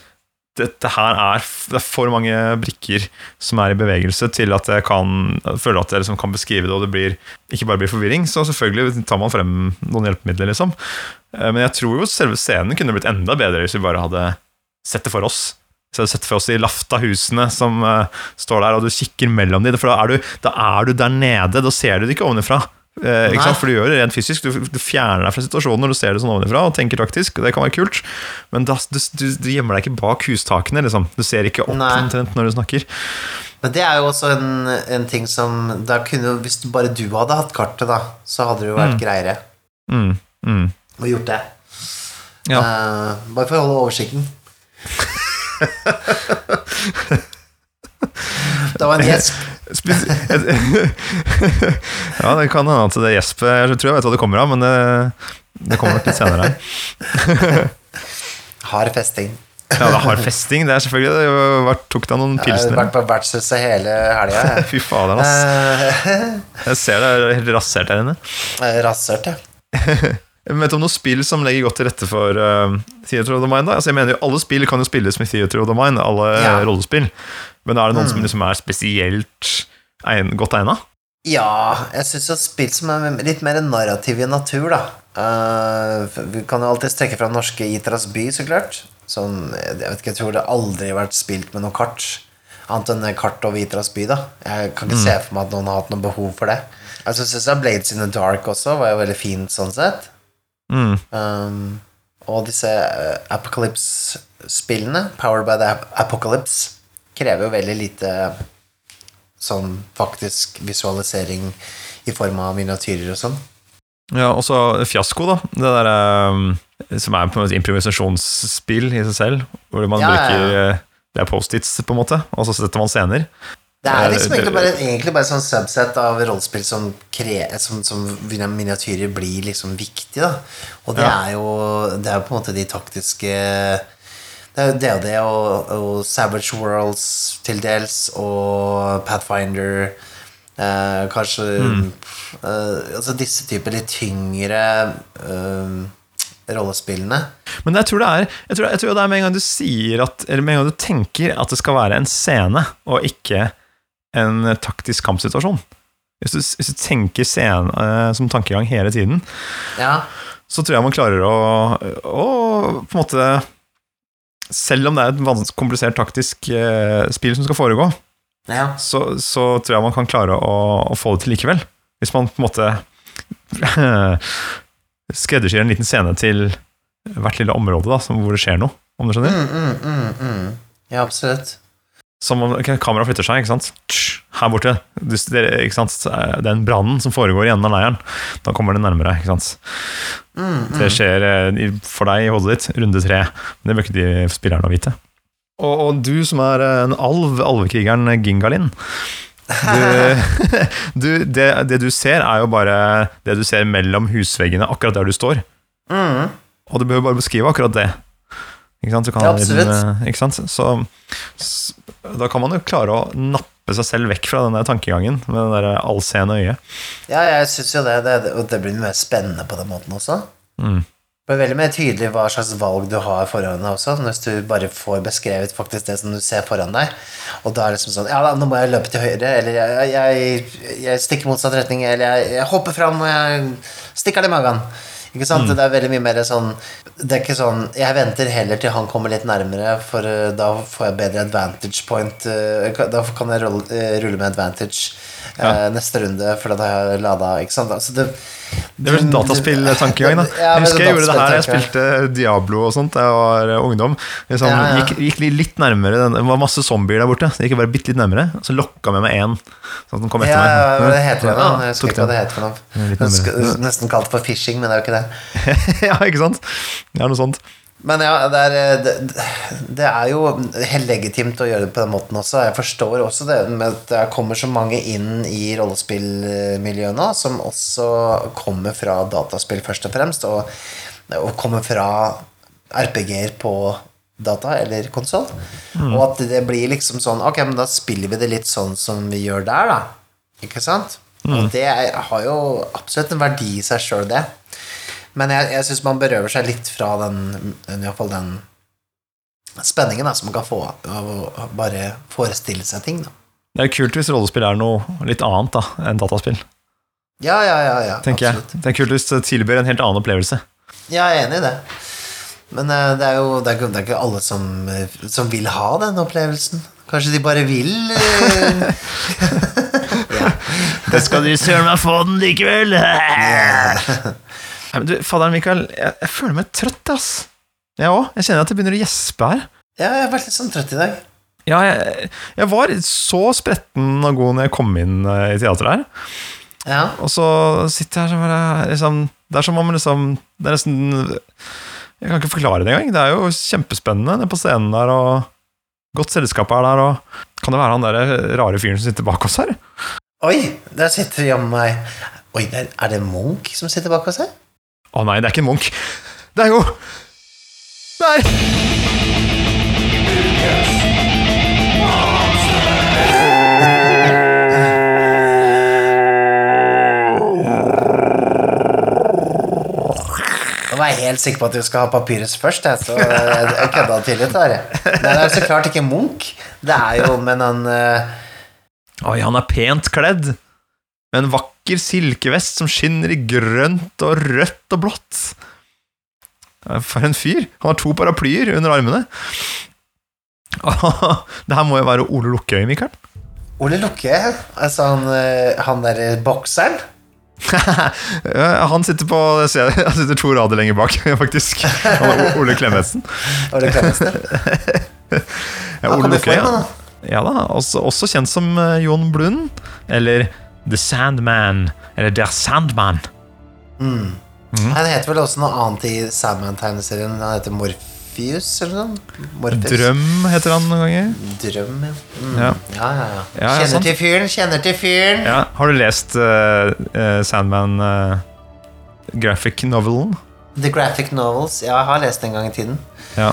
dette her er, det er for mange brikker som er i bevegelse til at jeg kan føle at jeg liksom kan beskrive det, og det blir, ikke bare blir forvirring, så selvfølgelig tar man frem noen hjelpemidler, liksom. Eh, Men jeg tror jo selve scenen kunne blitt enda bedre hvis vi bare hadde sett det for oss. Så hadde sett for oss de Lafta-husene som eh, står der, og du kikker mellom dem. For da er, du, da er du der nede, da ser du det ikke ovenfra. Eh, ikke sant? For du gjør det rent fysisk. Du, du fjerner deg fra situasjonen når du ser det sånn ovenfra og tenker taktisk. og Det kan være kult, men da, du, du, du gjemmer deg ikke bak hustakene. Liksom. Du ser ikke opp Nei. omtrent når du snakker. Men det er jo også en, en ting som kunne, Hvis bare du hadde hatt kartet, da, så hadde det jo vært greiere Mm, mm. Å gjort det. Ja. Uh, bare for å holde oversikten. det var en gjesp. Ja, det kan hende at det gjespet. Jeg tror jeg vet hva det kommer av, men det, det kommer nok litt senere. Hard festing. Ja, det har festing. Det er selvfølgelig det. Vært- tok deg noen Jeg har pilsner. vært på vertshuset hele helga. Fy fader, ass. Eh, Jeg ser det er helt rasert her inne. Rasert, ja. Vet om noen spill som legger godt til rette for uh, Theater of the Mind? Altså, jeg mener jo Alle spill kan jo spilles med Theater of the Mind, alle Ja. rollespill. Men er det noen som liksom er spesielt egn, godt egna? Ja, jeg syns at spill som er litt mer narrativ i natur, da. Uh, vi kan jo alltid strekke fra norske Itras by, så klart. Som, jeg vet ikke, jeg tror det aldri har vært spilt med noe kart. Annet enn kart over Itras by, da. Jeg kan ikke se for meg at noen har hatt noe behov for det. Altså, jeg synes Blades in the Dark også var jo veldig fint sånn sett. Mm. Um, og disse uh, Apocalypse-spillene, Powered by the Ap Apocalypse, krever jo veldig lite sånn faktisk visualisering i form av miniatyrer og sånn. Ja, og så Fiasko, da. Det der, eh, som er på en måte improvisasjonsspill i seg selv. Hvor man Ja, ja, ja. bruker eh, Det er Post-its, på en måte, og så setter man scener. Det er liksom Eh, egentlig bare, egentlig bare sånn subset av rollespill som, kre, som, som miniatyrer blir liksom viktig, da. Og det Ja. er jo Det er på en måte de taktiske Det er jo det og det, og, og Savage Worlds til dels, og Pathfinder eh, Kanskje eh, Altså disse typer litt tyngre eh, rollespillene. Men jeg tror det er jeg tror, jeg tror det er med en gang du sier at Eller med en gang du tenker at det skal være en scene, og ikke en taktisk kampsituasjon. Hvis du, hvis du tenker scenen eh, som tankegang hele tiden, Ja. så tror jeg man klarer å, å på en måte Selv om det er et komplisert taktisk eh, spill som skal foregå, ja. så, så tror jeg man kan klare å, å få det til likevel. Hvis man på en måte skreddersyr en liten scene til hvert lille område da, som, hvor det skjer noe, om du skjønner? Mm, mm, mm, mm. Ja, absolutt. Som om okay, kameraet flytter seg, ikke sant? Her borte. Du, ikke sant? Den brannen som foregår i enden av leiren, da kommer det nærmere. ikke sant? Det skjer eh, for deg i hodet ditt, runde tre. Men det bør ikke de spillerne vite. Og, og du som er eh, en alv, alvekrigeren Gingalin du, du, det, det du ser, er jo bare det du ser mellom husveggene, akkurat der du står. Mm. Og du behøver bare beskrive akkurat det. Kan Ja, ha en absolutt. ikke sant? Så, s- da kan man jo klare å nappe seg selv vekk fra den der tankegangen med det der allseende øyet. Ja, jeg syns jo det, det. Det blir mer spennende på den måten også. Mm. Det blir veldig mer tydelig hva slags valg du har foran deg også, hvis du bare får beskrevet faktisk det som du ser foran deg. Og da er det liksom sånn Ja, da, nå må jeg løpe til høyre, eller jeg, jeg, jeg stikker motsatt retning, eller jeg, jeg hopper fram, og jeg stikker det i magen. Ikke sant? Det er veldig mye mer sånn Det er ikke sånn Jeg venter heller til han kommer litt nærmere, for eh, da får jeg bedre advantage point. eh, Da kan jeg rulle, eh, med advantage ja. neste runde, for da har jeg lada, ikke sant? Altså det, Det vel dataspilltankegang, da. Jeg husker jeg gjorde det her, jeg spilte Diablo og sånt da jeg var eh, ungdom. Liksom, Ja, ja. Gikk, gikk litt nærmere, den- det var masse zombier der borte, så jeg gikk bare bitte litt nærmere, så lokka med meg én, sånn at den kom etter Ja, meg. det heter det da? Jeg husker ikke hva det heter for noe. Nesten kalt for fishing, men det er jo ikke det. ja, ikke sant? Det er noe sånt. Men ja, det er, eh, det, det er jo helt legitimt å gjøre det på den måten også. Jeg forstår også det med at det kommer så mange inn i rollespillmiljøet nå, som også kommer fra dataspill først og fremst, og, og kommer fra RPG-er på data eller konsoll. Og at det blir liksom sånn Ok, men da spiller vi det litt sånn som vi gjør der, da. Ikke sant? Og det har jo absolutt en verdi i seg sjøl, det. Men jeg, jeg syns man berøver seg litt fra den, i fall den spenningen da, som man kan få av å bare forestille seg ting. Da. Det er kult hvis rollespill er noe litt annet da, enn dataspill, Ja, ja, ja. ja tenker absolutt. jeg. Det er kult hvis det tilbyr en helt annen opplevelse. Ja, jeg er enig i det. Men uh, det er jo det er, det er ikke alle som, som vil ha den opplevelsen. Kanskje de bare vil eh, Det skal du søren meg få den likevel! Nei, men du, Fadderen Mikael, jeg, jeg føler meg trøtt, ass. Jeg òg. Jeg kjenner at jeg begynner å gjespe her. Ja, jeg har vært litt sånn trøtt i dag. Ja, jeg, jeg var så spretten og god når jeg kom inn eh, i teatret her. Ja. Og så sitter jeg her bare liksom, Det er som om liksom Det er nesten Jeg kan ikke forklare det engang. Det er jo kjempespennende nede på scenen der, og godt selskap er der, og Kan det være han der rare fyren som sitter bak oss her? Oi, der sitter jammen meg Oi, der, er det Munch som sitter bak oss her? Å nei, det er ikke en Munch. Det er jo Der! Nå var jeg helt sikker på at du skal ha Papyrus først, jeg, så jeg, kødda til litt der. Det er jo så klart ikke Munch. Det er jo Men han uh... Oi, han er pent kledd. Med en vakker silkevest som skinner i grønt og rødt og blått. For en fyr. Han har to paraplyer under armene. Det her må jo være Ole Lukkøy, Mikael. Ole Lukkøy? altså han, eh, han derre bokseren Han sitter på Han sitter to rader lenger bak, faktisk. Ole Klemetsen. Ole Klemetsen? Ja, Ole Lukkøy, ja. Ja da, også, også kjent som eh, Jon Blund, eller The Sandman, eller Der Sandman. Mm. Han heter vel også noe annet i Sandman-tegneserien. Han heter Morpheus, eller noe sånt? Morpheus. Drøm heter han noen ganger. Drøm, ja. Mm. Ja. Ja, ja, Kjenner sant. til fyren, kjenner til fyren. Ja, har du lest uh, uh, Sandman uh, graphic novelen? The Graphic Novels. Ja, jeg har lest den en gang i tiden. Ja.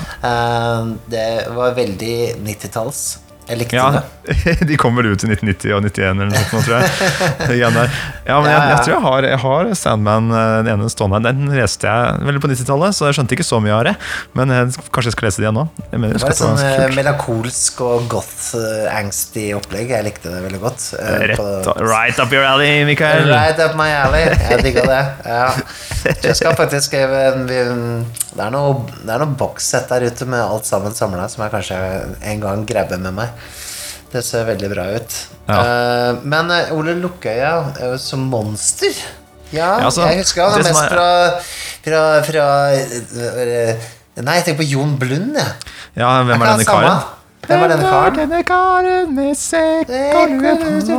Det var veldig 90-talls. Jeg likte ja. det. De kommer ut i 1990 og 91 eller noe sånt, tror jeg. Ja, men jeg, jeg tror jeg har, jeg har Sandman, eh, den ene stående. Den leste jeg veldig på 90-tallet, så jeg skjønte ikke så mye av det. Men jeg, kanskje jeg skal lese det igjen nå. Det var et sånn eh, melankolsk og goth-angstig opplegg. Jeg likte det veldig godt. eh, Rett, på- right up your alley, Mikael. Right up my alley. Jeg digga det. Ja. Jeg skal faktisk Det er noe, det er noe bokssett der ute med alt sammen samla som jeg kanskje en gang grabber med meg. Det ser veldig bra ut. Ja. Uh, men eh, Ole Lukkøya jo som monster Ja, Ja, altså, jeg husker han er mest er- fra, fra, fra eh, Nei, jeg tenker på Jon Blund, jeg. Ja, hvem er denne karen? Hvem er denne karen? Denne karen med sekk og lue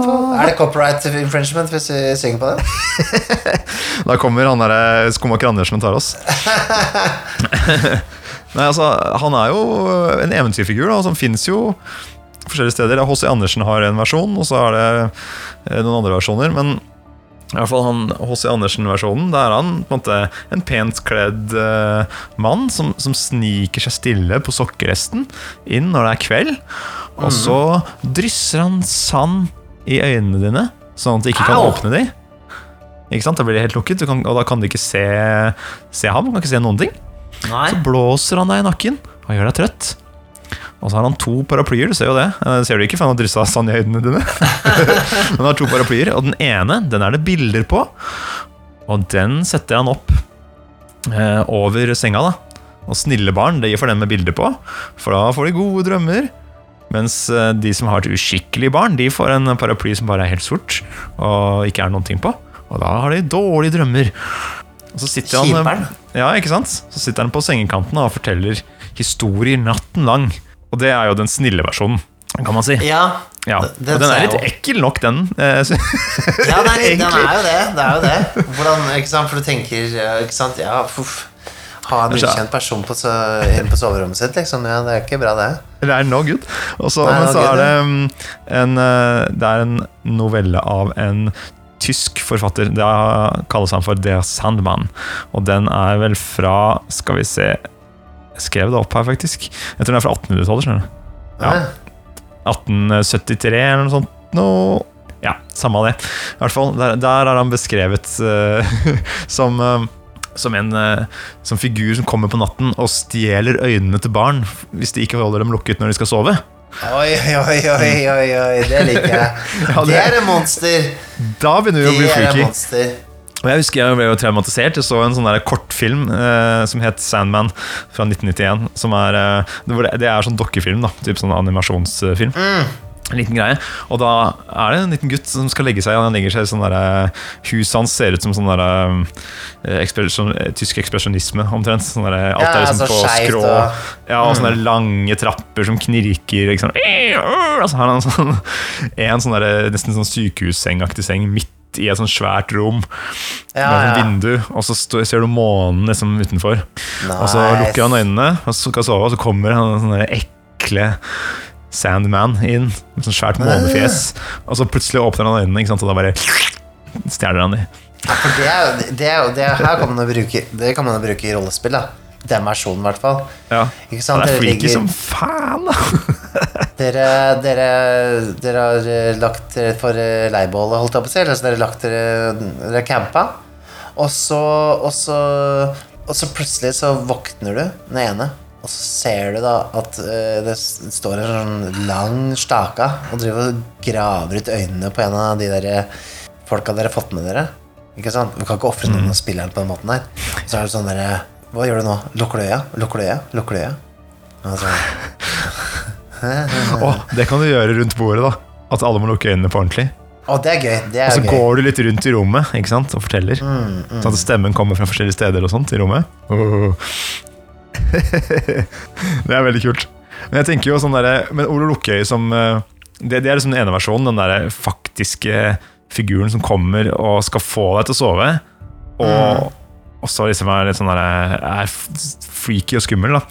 på Er det copyright infringement hvis vi synger på det? Da kommer han derre skomaker Andersen og tar oss. Nei, altså, han er jo en eventyrfigur da, som fins jo forskjellige steder. H.C. Andersen har en versjon, og så er det eh, noen andre versjoner. Men i hvert fall han H.C. Andersen-versjonen, da er han på en måte en pent kledd uh, mann som, som sniker seg stille på sokkeresten inn når det er kveld. Og så drysser han sand i øynene dine, sånn at du ikke kan Au! åpne de. Ikke sant? Da blir de helt lukket, du kan, og da kan du ikke se, se ham. Du kan ikke se noen ting. Nei. Så blåser han deg i nakken og gjør deg trøtt. Og så har han to paraplyer, du ser jo det. Eh, ser du ikke, for han har dryssa sand i øynene dine. Han har to paraplyer, og den ene den er det bilder på. Og den setter han opp eh, over senga. da Og snille barn, det gir for dem med bilder på, for da får de gode drømmer. Mens eh, de som har et uskikkelig barn, de får en paraply som bare er helt sort, og ikke er noen ting på. Og da har de dårlige drømmer. Og så sitter han ja, ikke sant? Så sitter han på sengekanten og forteller historier natten lang. Og det er jo den snille versjonen, kan man si. Ja, Ja, den og den er litt ekkel nok, den. eh, Ja, den er, den er jo det. Det er jo det. Hvordan, ikke sant? For du tenker Ikke sant? Ja, uff. Ha en ukjent person på, så, på soverommet sitt, liksom. Ja, det er ikke bra, det. Det er no good. Og så, Nei, men no så good, er det mm, en, eh, det er en novelle av en tysk forfatter. Det kalles han for Der Sandman. Og den er vel fra Skal vi se skrev det opp her, faktisk. Jeg tror den er fra 1800-tallet. skjønner du. Ja. Ja. 1873 eller noe sånt. Noe ja, samme av det. I hvert fall, Der, der er han beskrevet uh, som uh, som en uh, som figur som kommer på natten og stjeler øynene til barn hvis de ikke holder dem lukket når de skal sove. Oi, oi, oi, oi, oi, det liker jeg. Ja, det- Det er et monster. Da begynner vi å bli er freaky. Og jeg husker jeg ble jo traumatisert. Jeg så en sånn der kortfilm eh, som het Sandman fra 1991. Som er, eh, det, er sånn dokkefilm, da. Typ sånn animasjonsfilm. En liten greie. Og da er det en liten gutt som skal legge seg. Han legger seg i sånn der, Huset hans ser ut som sånn derre eh, ekspresjon- eh, Tysk ekspresjonisme, omtrent. Sånn der, Alt Ja, er liksom altså, på skrå. og- Ja, og sånne mm. lange trapper som knirker. Og så har han en sånn, en sånn der, nesten sånn sykehussengaktig seng midt i et sånn svært rom Ja, med et ja. vindu, og så stå, ser du månen liksom utenfor. Og så Nice. lukker han øynene, og så skal sove, og så kommer han sånn ekle Sandman inn, med sånn svært månefjes. Og så plutselig åpner han øynene, og da bare stjeler han de. For det er jo det, er jo- det her kan man bruke Det kan man jo bruke i rollespill, da. Den versjonen, i hvert fall. Ja. Det er freaky som faen, da! Dere, dere, dere har eh, lagt dere for eh, leirbålet, holdt jeg på å si. Eller så dere har lagt dere Dere campa. Og så, og så Og så plutselig så våkner du den ene, og så ser du da at eh, det står en sånn lang staka og driver og graver ut øynene på en av de der folka dere har fått med dere. Ikke sant? Vi kan ikke ofre noen av spillerne på den måten her. Så er det sånn derre Hva gjør du nå? Lukker du øya? Lukker du øya? Lukker du øya? Og så, det kan du gjøre rundt bordet, da. At alle må lukke øynene på ordentlig. Å, det er gøy. Det Og er så gøy. går du litt rundt i rommet ikke sant, og forteller. Sånn at stemmen kommer fra forskjellige steder og sånt i rommet. Åh. det er veldig kult. Men jeg tenker jo sånn der, Men Ole Lukkøy som eh, det, det er liksom den ene versjonen, den der faktiske figuren som kommer og skal få deg til å sove. Og, og så liksom er litt sånn der, Er freaky og skummel, da.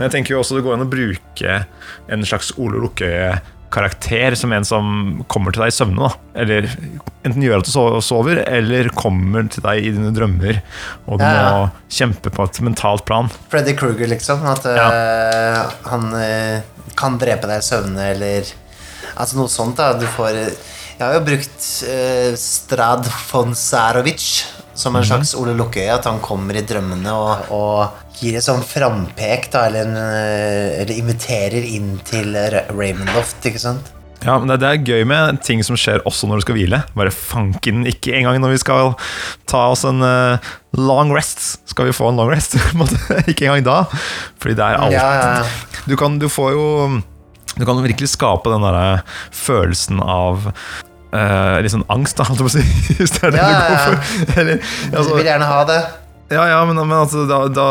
Men jeg tenker jo også det går an å bruke en slags Ole Lukkøye-karakter som en som kommer til deg i søvne. da Eller enten gjør at du sover, eller kommer til deg i dine drømmer. Og du Ja, ja. må kjempe på et mentalt plan. Freddy Krueger, liksom. At eh, han eh, kan drepe deg i søvne, eller Altså noe sånt, da. Du får Jeg har jo brukt uh, Strad Fonsarovic som en slags Ole Lukkøy, At han kommer i drømmene og, og gir et sånn frampek, da, eller, en, eh, eller inviterer inn til Raymond Ravenloft, ikke sant? Ja, men det, er gøy med ting som skjer også når du skal hvile. Bare fanken ikke engang når vi skal ta oss en uh, long rest. Skal vi få en long rest? ikke engang da. Fordi det er alt Ja, ja, ja. Du kan, du får jo Du kan virkelig skape den derre følelsen av eh, litt sånn angst, da, holdt jeg på å si. Hvis det er det Ja, du går for. Eller, Du altså, vil gjerne ha det. ja, ja, men, men altså, da, da,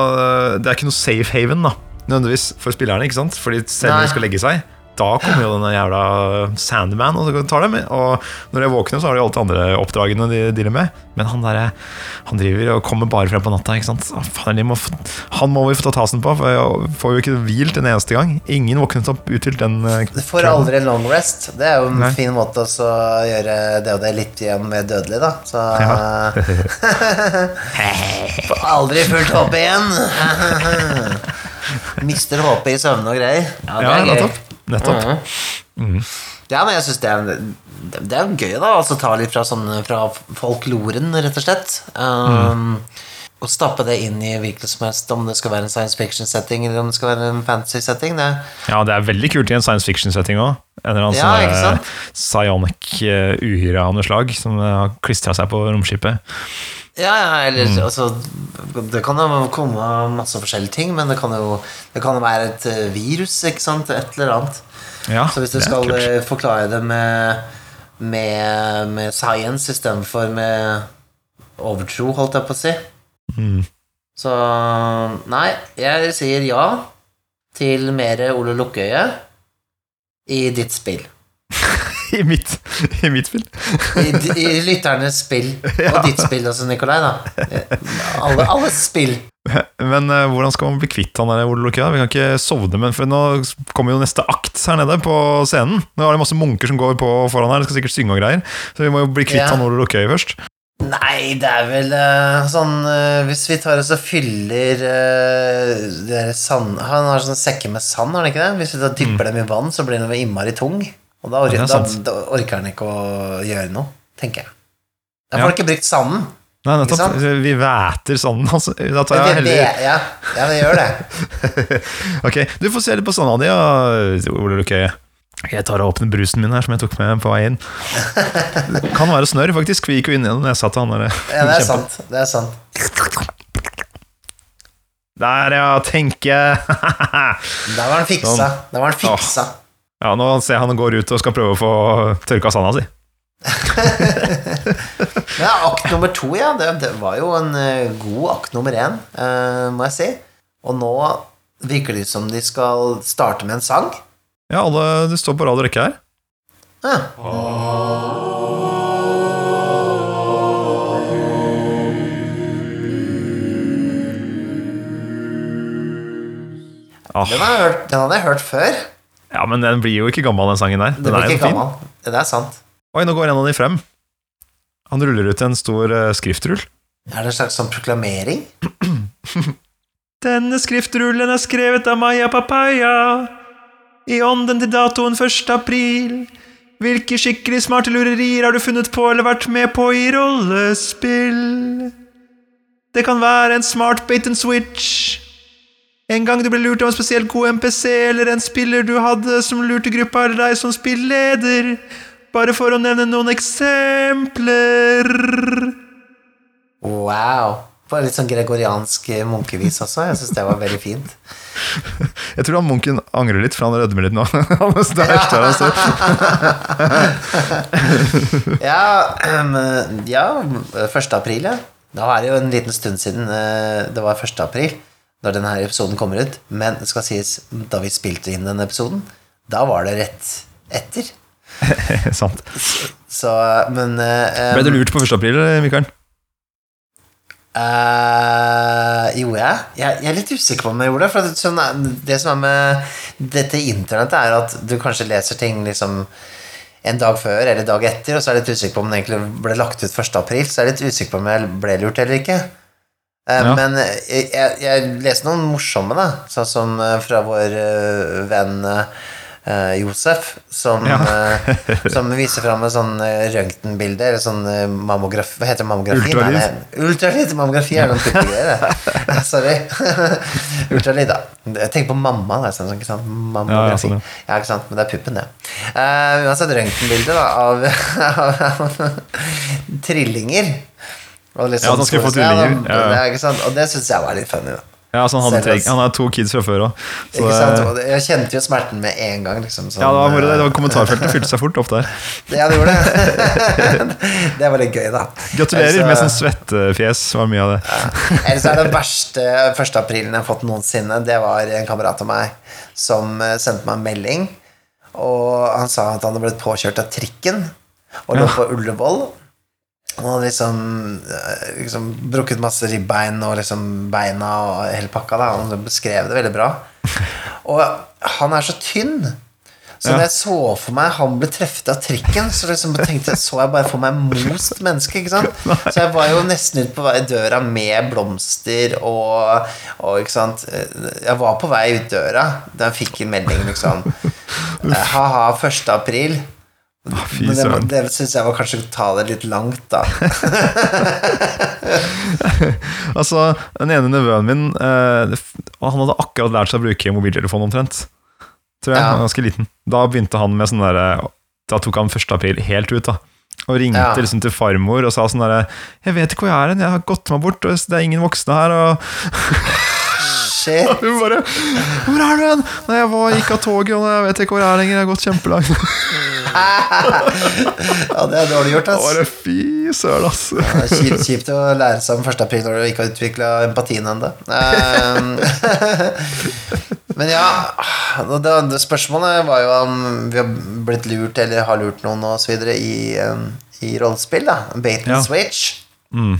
det er ikke noe safe haven, da. Nødvendigvis for spillerne, ikke sant? Fordi selv når de skal legge seg, da kommer jo denne jævla Sandman og så tar dem. Og når jeg våkner, så har de alt de andre oppdragene de dealer med. Men han der, han driver og kommer bare frem på natta, ikke sant. Faen, må, han må vi få ta tasen på, for jeg får jo ikke hvilt en eneste gang. Ingen våknet opp uthvilt den eh, Du får aldri en long rest. Det er jo en Nei. fin måte også å gjøre det og det litt igjen mer dødelig, da. Så Får aldri fullt håp igjen. Mister håpet i søvne og greier. Ja, det Ja, er gøy. Nettopp. Mm. Ja, men jeg syns det, det er gøy, da. Altså ta litt fra, sånne, fra folkloren, rett og slett. Um, Og stappe det inn i hvilken som helst, om det skal være en science fiction-setting eller om det skal være en fantasy-setting. Det Ja, det er veldig kult i en science fiction-setting òg. En eller annen Ja, sånn ikke psionic eh, uhyre av noe slag som eh, har klistra seg på romskipet. Ja, ja, eller Mm. altså Det kan jo komme masse forskjellige ting, men det kan jo det kan jo være et eh, virus, ikke sant? Et eller annet. Ja, Så hvis du skal kult. eh, forklare det med, med, med science istedenfor med overtro, holdt jeg på å si Mm. Så nei, jeg sier ja til mer Ole Lukkøye i ditt spill. I mitt, I mitt spill. I, i lytternes spill. Og ditt spill også, Nikolai. da Alle, alle spill. Men uh, hvordan skal man bli kvitt han der Ole? Vi kan ikke sovne, men for nå kommer jo neste akt her nede på scenen. Nå er det masse munker som går på foran her, de skal sikkert synge og greier. Så vi må jo bli kvitt Ja. han Ole Lukke først. Nei, det er vel uh, sånn uh, Hvis vi tar oss og fyller sand, Han har sånne sekker med sand, har han ikke det? Hvis vi da dypper dem i vann, så blir den innmari tung. Og da, or Mm. Ja, er da, da orker han ikke å gjøre noe, tenker jeg. Da Ja. får han ikke brukt sanden. Nei, nettopp. Vi væter sanden, Altså. Da tar jeg heller ja, ja, vi gjør det. Ok, du får se litt på sanda di, er Ole køye Jeg tar og åpner brusen min her, som jeg tok med på vei inn. Det kan være snørr, faktisk. Vi gikk jo inn gjennom nesa til han der. Ja, det er sant. Det er sant. Der, ja, tenker Da var han fiksa. Sånn. Da var han fiksa. Ja, nå ser jeg han går ut og skal prøve å få tørka sanda si. Ja, akt nummer to, ja. Det, det var jo en eh, god akt nummer én, uh, må jeg si. Og nå virker det som de skal starte med en sang. Ja, alle, det står på rad og rekke her. Ja. Ah, Den, har jeg hørt, den hadde jeg hørt før. Ja, men den blir jo ikke gammel, den sangen der. Den Den blir ikke fin. gammel. Det er sant. Oi, nå går en av de frem. Han ruller ut en stor eh, skriftrull. Er det en slags sånn proklamering? Denne skriftrullen er skrevet av Maya Papaya i ånden til datoen 1. april. Hvilke skikkelig smarte lurerier har du funnet på eller vært med på i rollespill? Det kan være en smart bait and switch. En gang du ble lurt av en spesielt god MPC eller en spiller du hadde som lurte gruppa eller deg som spilleder. Bare for å nevne noen eksempler. Wow. Bare litt sånn gregoriansk munkevis også. Jeg syns det var veldig fint. Jeg tror han munken angrer litt, for han rødmer litt nå. Han er der. Ja, ehm, ja 1. april, ja. Da er det jo en liten stund siden eh, det var 1. april, når denne episoden kommer ut. Men det skal sies, da vi spilte inn den episoden, da var det rett etter. Sant. Så, men eh, Ble du lurt på 1. april, Mikael? Uh, gjorde jeg? jeg? Jeg er litt usikker på om jeg gjorde det. For sånn, det som er med dette internettet, er at du kanskje leser ting liksom en dag før eller dag etter, og så er jeg litt usikker på om det egentlig ble lagt ut 1. april. Så er jeg litt usikker på om jeg ble lurt eller ikke. Eh, Ja. Men jeg, jeg, jeg leste noen morsomme, da. Sånn som eh, fra vår eh, venn eh, Josef, som, Ja. eh, som viser fram et sånn eh, røntgenbilde, eller sånn eh, mammografi Hva heter det? Mammografi? Ultralyd. Mammografi er noen type det. Sorry. Ultralyd, da. Jeg tenker på mamma. Er sånn, ikke sant? Mammografi. Ja, Ja, ikke sant? Men det er puppen, det. Uh, uansett røntgenbilde av, av, av trillinger. Og litt Ja, han skulle få tvillinger. Ja, ja, ja. det, ikke sant? Og det syns jeg var litt funny. Ja, så han, hadde han har to kids fra før òg. Det- Jeg kjente jo smerten med en gang. Liksom, sånn, Ja, det var, moro, det. var eh, Kommentarfeltet fylte seg fort opp der. Ja, det gjorde det. det var litt gøy, da. Gratulerer med eh, sånn svettefjes. var mye av det. Ellers er det verste 1. aprilen jeg har fått noensinne. Det var en kamerat av meg som eh, sendte meg en melding. Og han sa at han hadde blitt påkjørt av trikken og lå Ja. på Ullevål. Han hadde liksom, eh, liksom brukket masse ribbein og liksom beina og hele pakka. Da. Han beskrev det veldig bra. Og han er så tynn. Så Ja. når jeg så for meg han ble treffet av trikken, så liksom tenkte jeg, så jeg bare for meg most menneske. ikke sant? Så jeg var jo nesten ut på vei døra med blomster og, og ikke sant? Jeg var på vei ut døra da jeg fikk en melding liksom Ha-ha, 1. april. Fy Men det, det syns jeg var kanskje å ta det litt langt, da. Altså, Den ene nevøen min eh, Han hadde akkurat lært seg å bruke mobiltelefon omtrent. Tror jeg, Ja. Ganske liten Da begynte han med sånn derre Da tok han 1. april helt ut, da. Og ringte Ja. liksom til farmor og sa sånn derre 'Jeg vet ikke hvor jeg er hen, jeg har gått meg bort, det er ingen voksne her', og Shit. hun bare 'Hvor er du hen?' Nei, jeg var, gikk av toget, og jeg vet ikke hvor jeg er lenger, jeg har gått kjempelangt. Ja, det er dårlig gjort, ass. Bare fy søren, ass. Det er Kjipt, kjipt å lære seg om 1. april når du ikke har utvikla empatien ennå. Men ja, det, andre spørsmålet var jo om vi har blitt lurt eller har lurt noen og så videre i, um, i rollespill. da Bait and Ja. switch. Mm.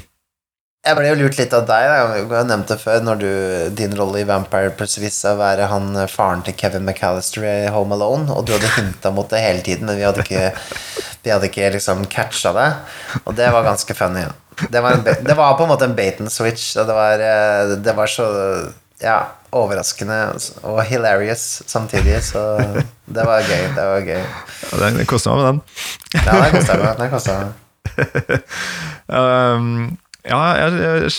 Jeg ble jo lurt litt av deg. Da. Jeg har nevnt det før, når du, din rolle i Vampire viste seg å være han eh, faren til Kevin McAllister i Home Alone, og du hadde hinta mot det hele tiden, men vi hadde ikke, vi hadde ikke liksom catcha det. Og det var ganske funny. Det, var en, det var på en måte en bait and switch, og det var, eh, det var så ja, overraskende og hilarious samtidig, så det var gøy. Det var gøy. Ja, den kosta meg den. Ja, det kosta meg. Den meg. Um, ja, jeg,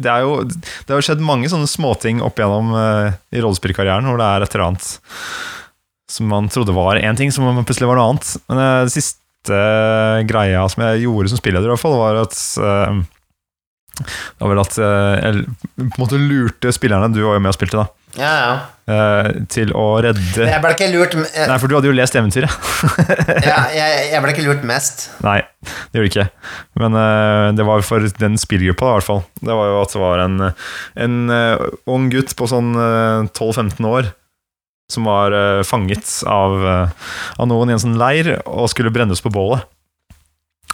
det er jo Det har jo skjedd mange sånne småting opp igjennom uh, i rollespillkarrieren hvor det er et eller annet som man trodde var én ting, som plutselig var noe annet. Men uh, det siste uh, greia som jeg gjorde som spilleder, i hvert fall, var at uh, Det var vel at uh, jeg på en måte lurte spillerne, du var jo med og spilte, da, Ja, ja. uh, til å redde Men jeg ble ikke lurt jeg, Nei, for du hadde jo lest eventyret. ja, jeg, jeg ble ikke lurt mest. Nei, det gjorde du ikke. Men uh, det var for den spillgruppa, i hvert fall. Det var jo at det var en, en uh, ung gutt på sånn uh, 12-15 år som var eh, fanget av, eh, av noen i en sånn leir og skulle brennes på bålet.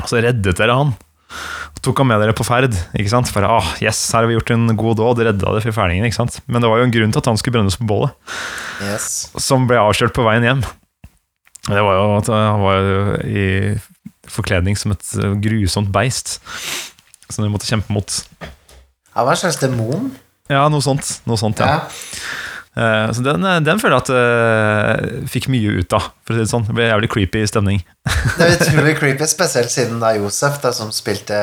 Og Så reddet dere han. Tok han med dere på ferd. ikke sant? For ah, yes, her har vi gjort en god dåd, redda det for fælingen. ikke sant? Men det var jo en grunn til at han skulle brennes på bålet Yes. som ble avslørt på veien hjem. Det var jo at han var i forkledning som et eh, grusomt beist som de måtte kjempe mot. Han var en slags demon. Ja, noe sånt. Noe sånt ja. Ja. Eh, Så den, eh, den føler jeg at uh, fikk mye ut av, for å si det sånn. Det ble jævlig creepy stemning. Det er utrolig creepy, spesielt siden da Josef, da, som spilte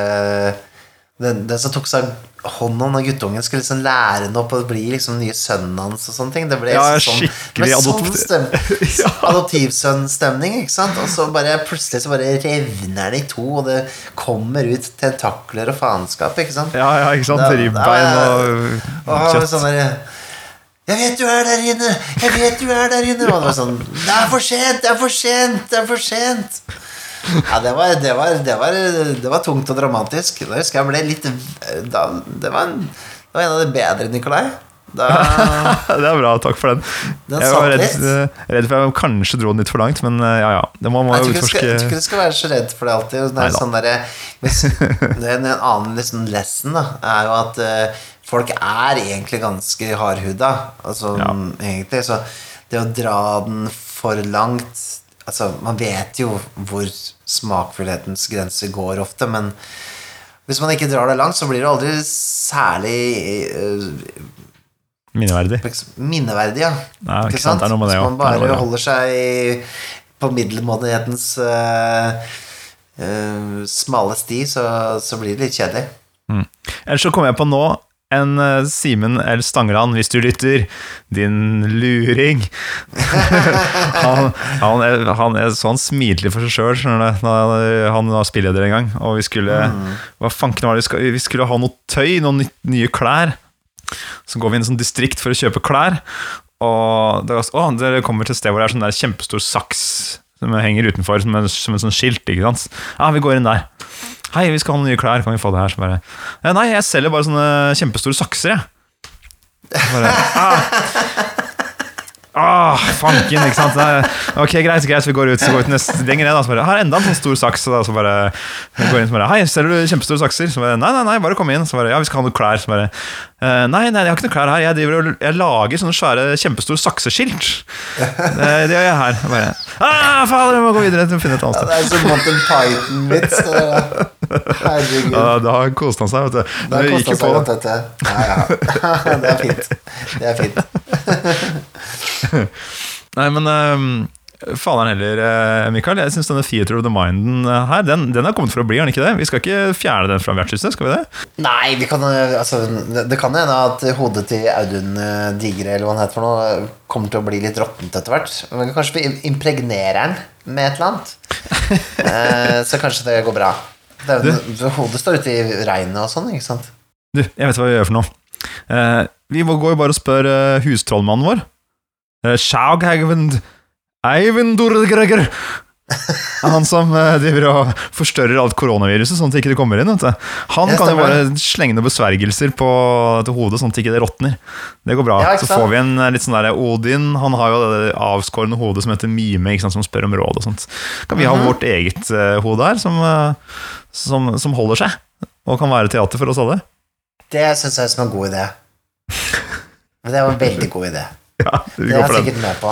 den, den som tok seg hånd om guttungen, skulle liksom lære den opp og bli liksom nye sønnen hans og sånne ting. Det ble Ja, sånn, skikkelig sånn adoptiv- stem, Ja. adoptivsønnstemning, ikke sant? Og så bare plutselig så bare revner det i to, og det kommer ut tentakler og faenskap, ikke sant? Ja, ja, ikke sant? Ribbein da- og Og kjøtt. Og der Jeg vet du er der inne! Jeg vet du er der inne! Og det var sånn Det er for sent! Det er for sent! Det er for sent! Ja, det var, det var, det var, det var tungt og dramatisk. Da husker jeg ble litt da, det, var en, det var en av de bedre, Nikolai. Da, Det er bra, takk for den. Den Jeg var redd, eh, redd for jeg kanskje dro den litt for langt, men eh, ja ja. Det må man jeg tror skal, jeg tror ikke du skal være så redd for det alltid. Det er sånn der, det er en annen liksom lesson da, er jo at eh, folk er egentlig ganske hardhuda. Altså, Ja. egentlig, så det å dra den for langt Altså, man vet jo hvor smakfullhetens grenser går ofte, men hvis man ikke drar det langt, så blir det aldri særlig uh, Minneverdig. minneverdig, ja. Ja, ikke sant, det er noe med det Hvis man bare det. holder seg på middelmådighetens uh, uh, smale sti, så, så blir det litt kjedelig. Ellers så kom jeg på nå en eh, Simen L. Stangeland, hvis du lytter, din luring. han, han, er, han er sånn han for seg sjøl, skjønner du. Han var spilleder en gang, og vi skulle Hva fanken var det vi skulle Vi skulle ha noe tøy, noen nye klær. Så går vi inn i en sånn distrikt for å kjøpe klær, og det, var- å, dere kommer til et sted hvor det er sånn der kjempestor saks som henger utenfor som en, som en sånn skilt. ikke sant? Ja, vi går inn der. Hei, vi skal ha noen nye klær, kan vi få det her? Så bare, «Eh, Nei, jeg selger bare sånne kjempestore sakser, jeg. Bare, ah. ah, fanken, ikke sant? Ok, greit, greit, vi går ut, så går vi til neste lenger ned. Så bare, har enda en sånn stor saks. Og da, så bare, går inn så bare, Hei, selger du kjempestore sakser? Så bare, nei, nei, nei, bare kom inn. Så bare, ja, vi skal ha noen klær. Så bare, «Eh, nei, nei, jeg har ikke noen klær her. Jeg, driver jeg lager sånne svære, kjempestore sakseskilt. Det, det gjør jeg her. Bare, ah, fader, jeg må gå videre til å finne et annet sted. Ja, det er som Monty Python-vits. Herregud. Ja, da koste han seg, vet du. Da Det gikk jo seg på. godt. Ja, ja. Det er fint. Det er fint. Nei, men uh, faderen heller, eh, Mikael. Jeg syns denne Theater of the Minden eh, her, den, den har kommet for å bli, er den ikke det? Vi skal ikke fjerne den fra vertshuset, skal vi det? Nei, vi kan, eh, altså, det kan hende at hodet til Audun Digre eller hva han heter for noe, kommer til å bli litt råttent etter hvert. Men kanskje vi impregnerer den med et eller annet. Eh, så kanskje det går bra. Det, det, hodet står ute i regnet og sånn, ikke sant? Du, jeg vet hva vi gjør for noe. Eh, vi går jo bare og spør hustrollmannen vår. Uh, Sjaughaugvend Eivindorgreger. Han som eh, driver og forstørrer alt koronaviruset, sånn at det ikke kommer inn. Vet du. Han kan jo bare slenge noen besvergelser på til hodet, sånn at ikke det råtner. Det går bra. Ja, så får vi en eh, litt sånn der Odin Han har jo det avskårne hodet som heter Mime, ikke sant, som spør om råd og sånt. Kan vi Mhm. ha vårt eget eh, hode her, som, som, som holder seg? Og kan være teater for oss alle? Det syns jeg er som en god idé. Det var en veldig god idé. Ja, Det er jeg sikkert med på.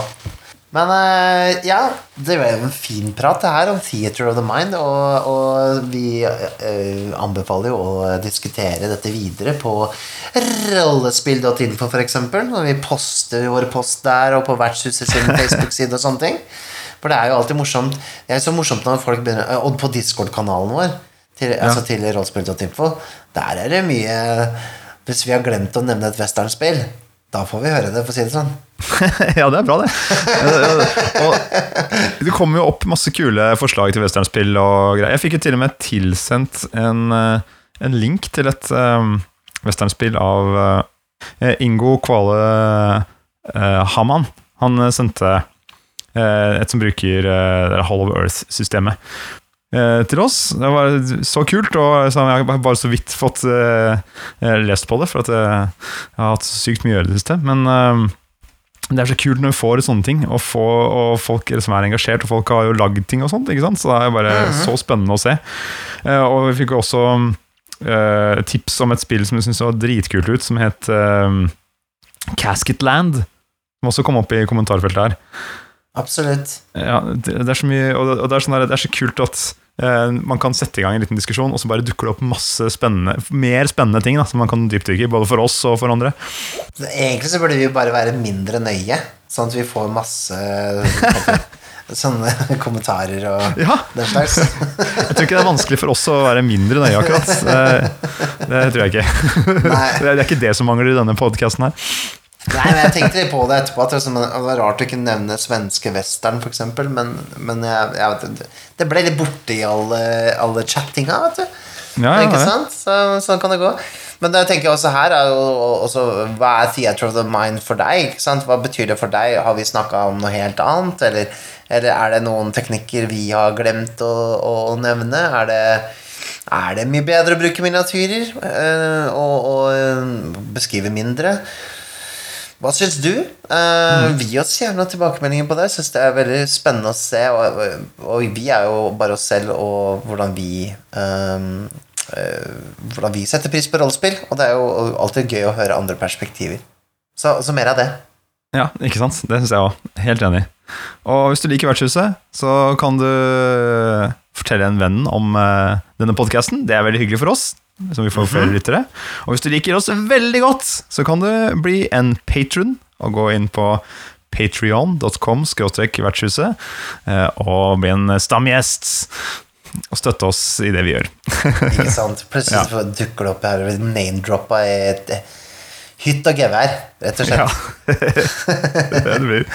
Men eh, ja, det var jo en fin prat det her om Theater of the Mind, og, og vi uh, anbefaler jo å diskutere dette videre på rollespill.info eksempel, når vi poster vår post der, og på Vertshuset sin Facebook-side og sånne ting. For det er jo alltid morsomt. Det er så morsomt når folk begynner eh, Og på Discord-kanalen vår, til, altså til rollespill.info, der er det mye Hvis vi har glemt å nevne et westernspill, da får vi høre det, for å si det sånn. ja, det er bra, det. og det kommer jo opp masse kule forslag til westernspill og greier. Jeg fikk jo til og med tilsendt en, eh, en link til et um, westernspill av uh, Ingo Kvale uh, Haman. Han sendte uh, et som bruker uh, of Earth-systemet. Eh, til oss. Det var så kult, og jeg har bare så vidt fått eh, lest på det, for at jeg, har hatt sykt mye å gjøre i det siste. Men eh, det er så kult når vi får sånne ting, og, få, og folk som er engasjert, og folk har jo lagd ting og sånt, så det er bare så spennende å se. Eh, og vi fikk jo også eh, tips om et spill som vi syntes var dritkult ut, som het uh, Casketland, som også kom opp i kommentarfeltet her. Absolutt. Ja, det, det er så mye, og det, og det, er sånn der, det er så kult at eh, man kan sette i gang en liten diskusjon, og så bare dukker det opp masse spennende, mer spennende ting da, som man kan dypdykke i, både for oss og for andre. Egentlig så burde vi jo bare være mindre nøye, sånn at vi får masse sånne kommentarer og Ja. den slags. Jeg tror ikke det er vanskelig for oss å være mindre nøye, akkurat. Det, det tror jeg ikke. Nei. Det er ikke det som mangler i denne podkasten her. Nei, men jeg tenkte litt på det etterpå, at det var sånn- rart å ikke nevne svenske western, eksempel, men, men jeg, jeg vet, det- ble litt borte i alle, alle chattinga, vet du. Ja, ja, ikke sant? Så, sånn kan det gå. Men det jeg tenker også her er jo også, Hva er theater of the mind for deg? Ikke sant? Hva betyr det for deg? Har vi snakka om noe helt annet? Eller, eller er det noen teknikker vi har glemt å, å nevne? Er det, er det mye bedre å bruke miniatyrer Øh, og, og eh, beskrive mindre? Hva syns du? Uh, Gi oss gjerne tilbakemeldinger på det. Jeg synes det er veldig spennende å se. Og, og vi er jo bare oss selv og hvordan vi um, uh, Hvordan vi setter pris på rollespill. Og det er jo alltid gøy å høre andre perspektiver. Så, så mer av det. Ja, ikke sant? Det syns jeg òg. Helt enig. Og hvis du liker Vertshuset, så kan du fortelle en venn om uh, denne podkasten. Det er veldig hyggelig for oss, så vi får flere lyttere. Og hvis du liker oss veldig godt, så kan du bli en patron og gå inn på patrion.com vertshuset eh, og bli en stamgjest. Og støtte oss i det vi gjør. Ikke sant? Plutselig Ja. dukker det opp her name-droppa i et eh, hytt og gevær, rett og slett. Ja. det det det blir.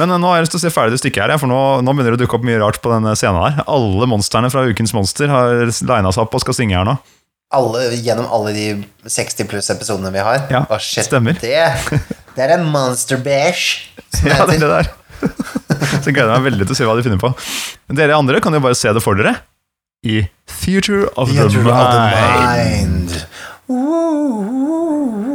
Men eh, nå har jeg lyst til å se ferdig det stykket her, for nå, nå begynner det å dukke opp mye rart på denne scenen her. Alle monstrene fra Ukens monster har lina seg opp og skal synge her nå. Alle, gjennom alle de 60 pluss episodene vi har. Ja, Hva shit, stemmer. Det, det er en monster beige. Ja, det er det der. Så jeg gleder meg veldig til å se hva de finner på. Men Dere andre kan jo bare se det for dere i Theater of the Theater of the Mind. Ooh, Woo,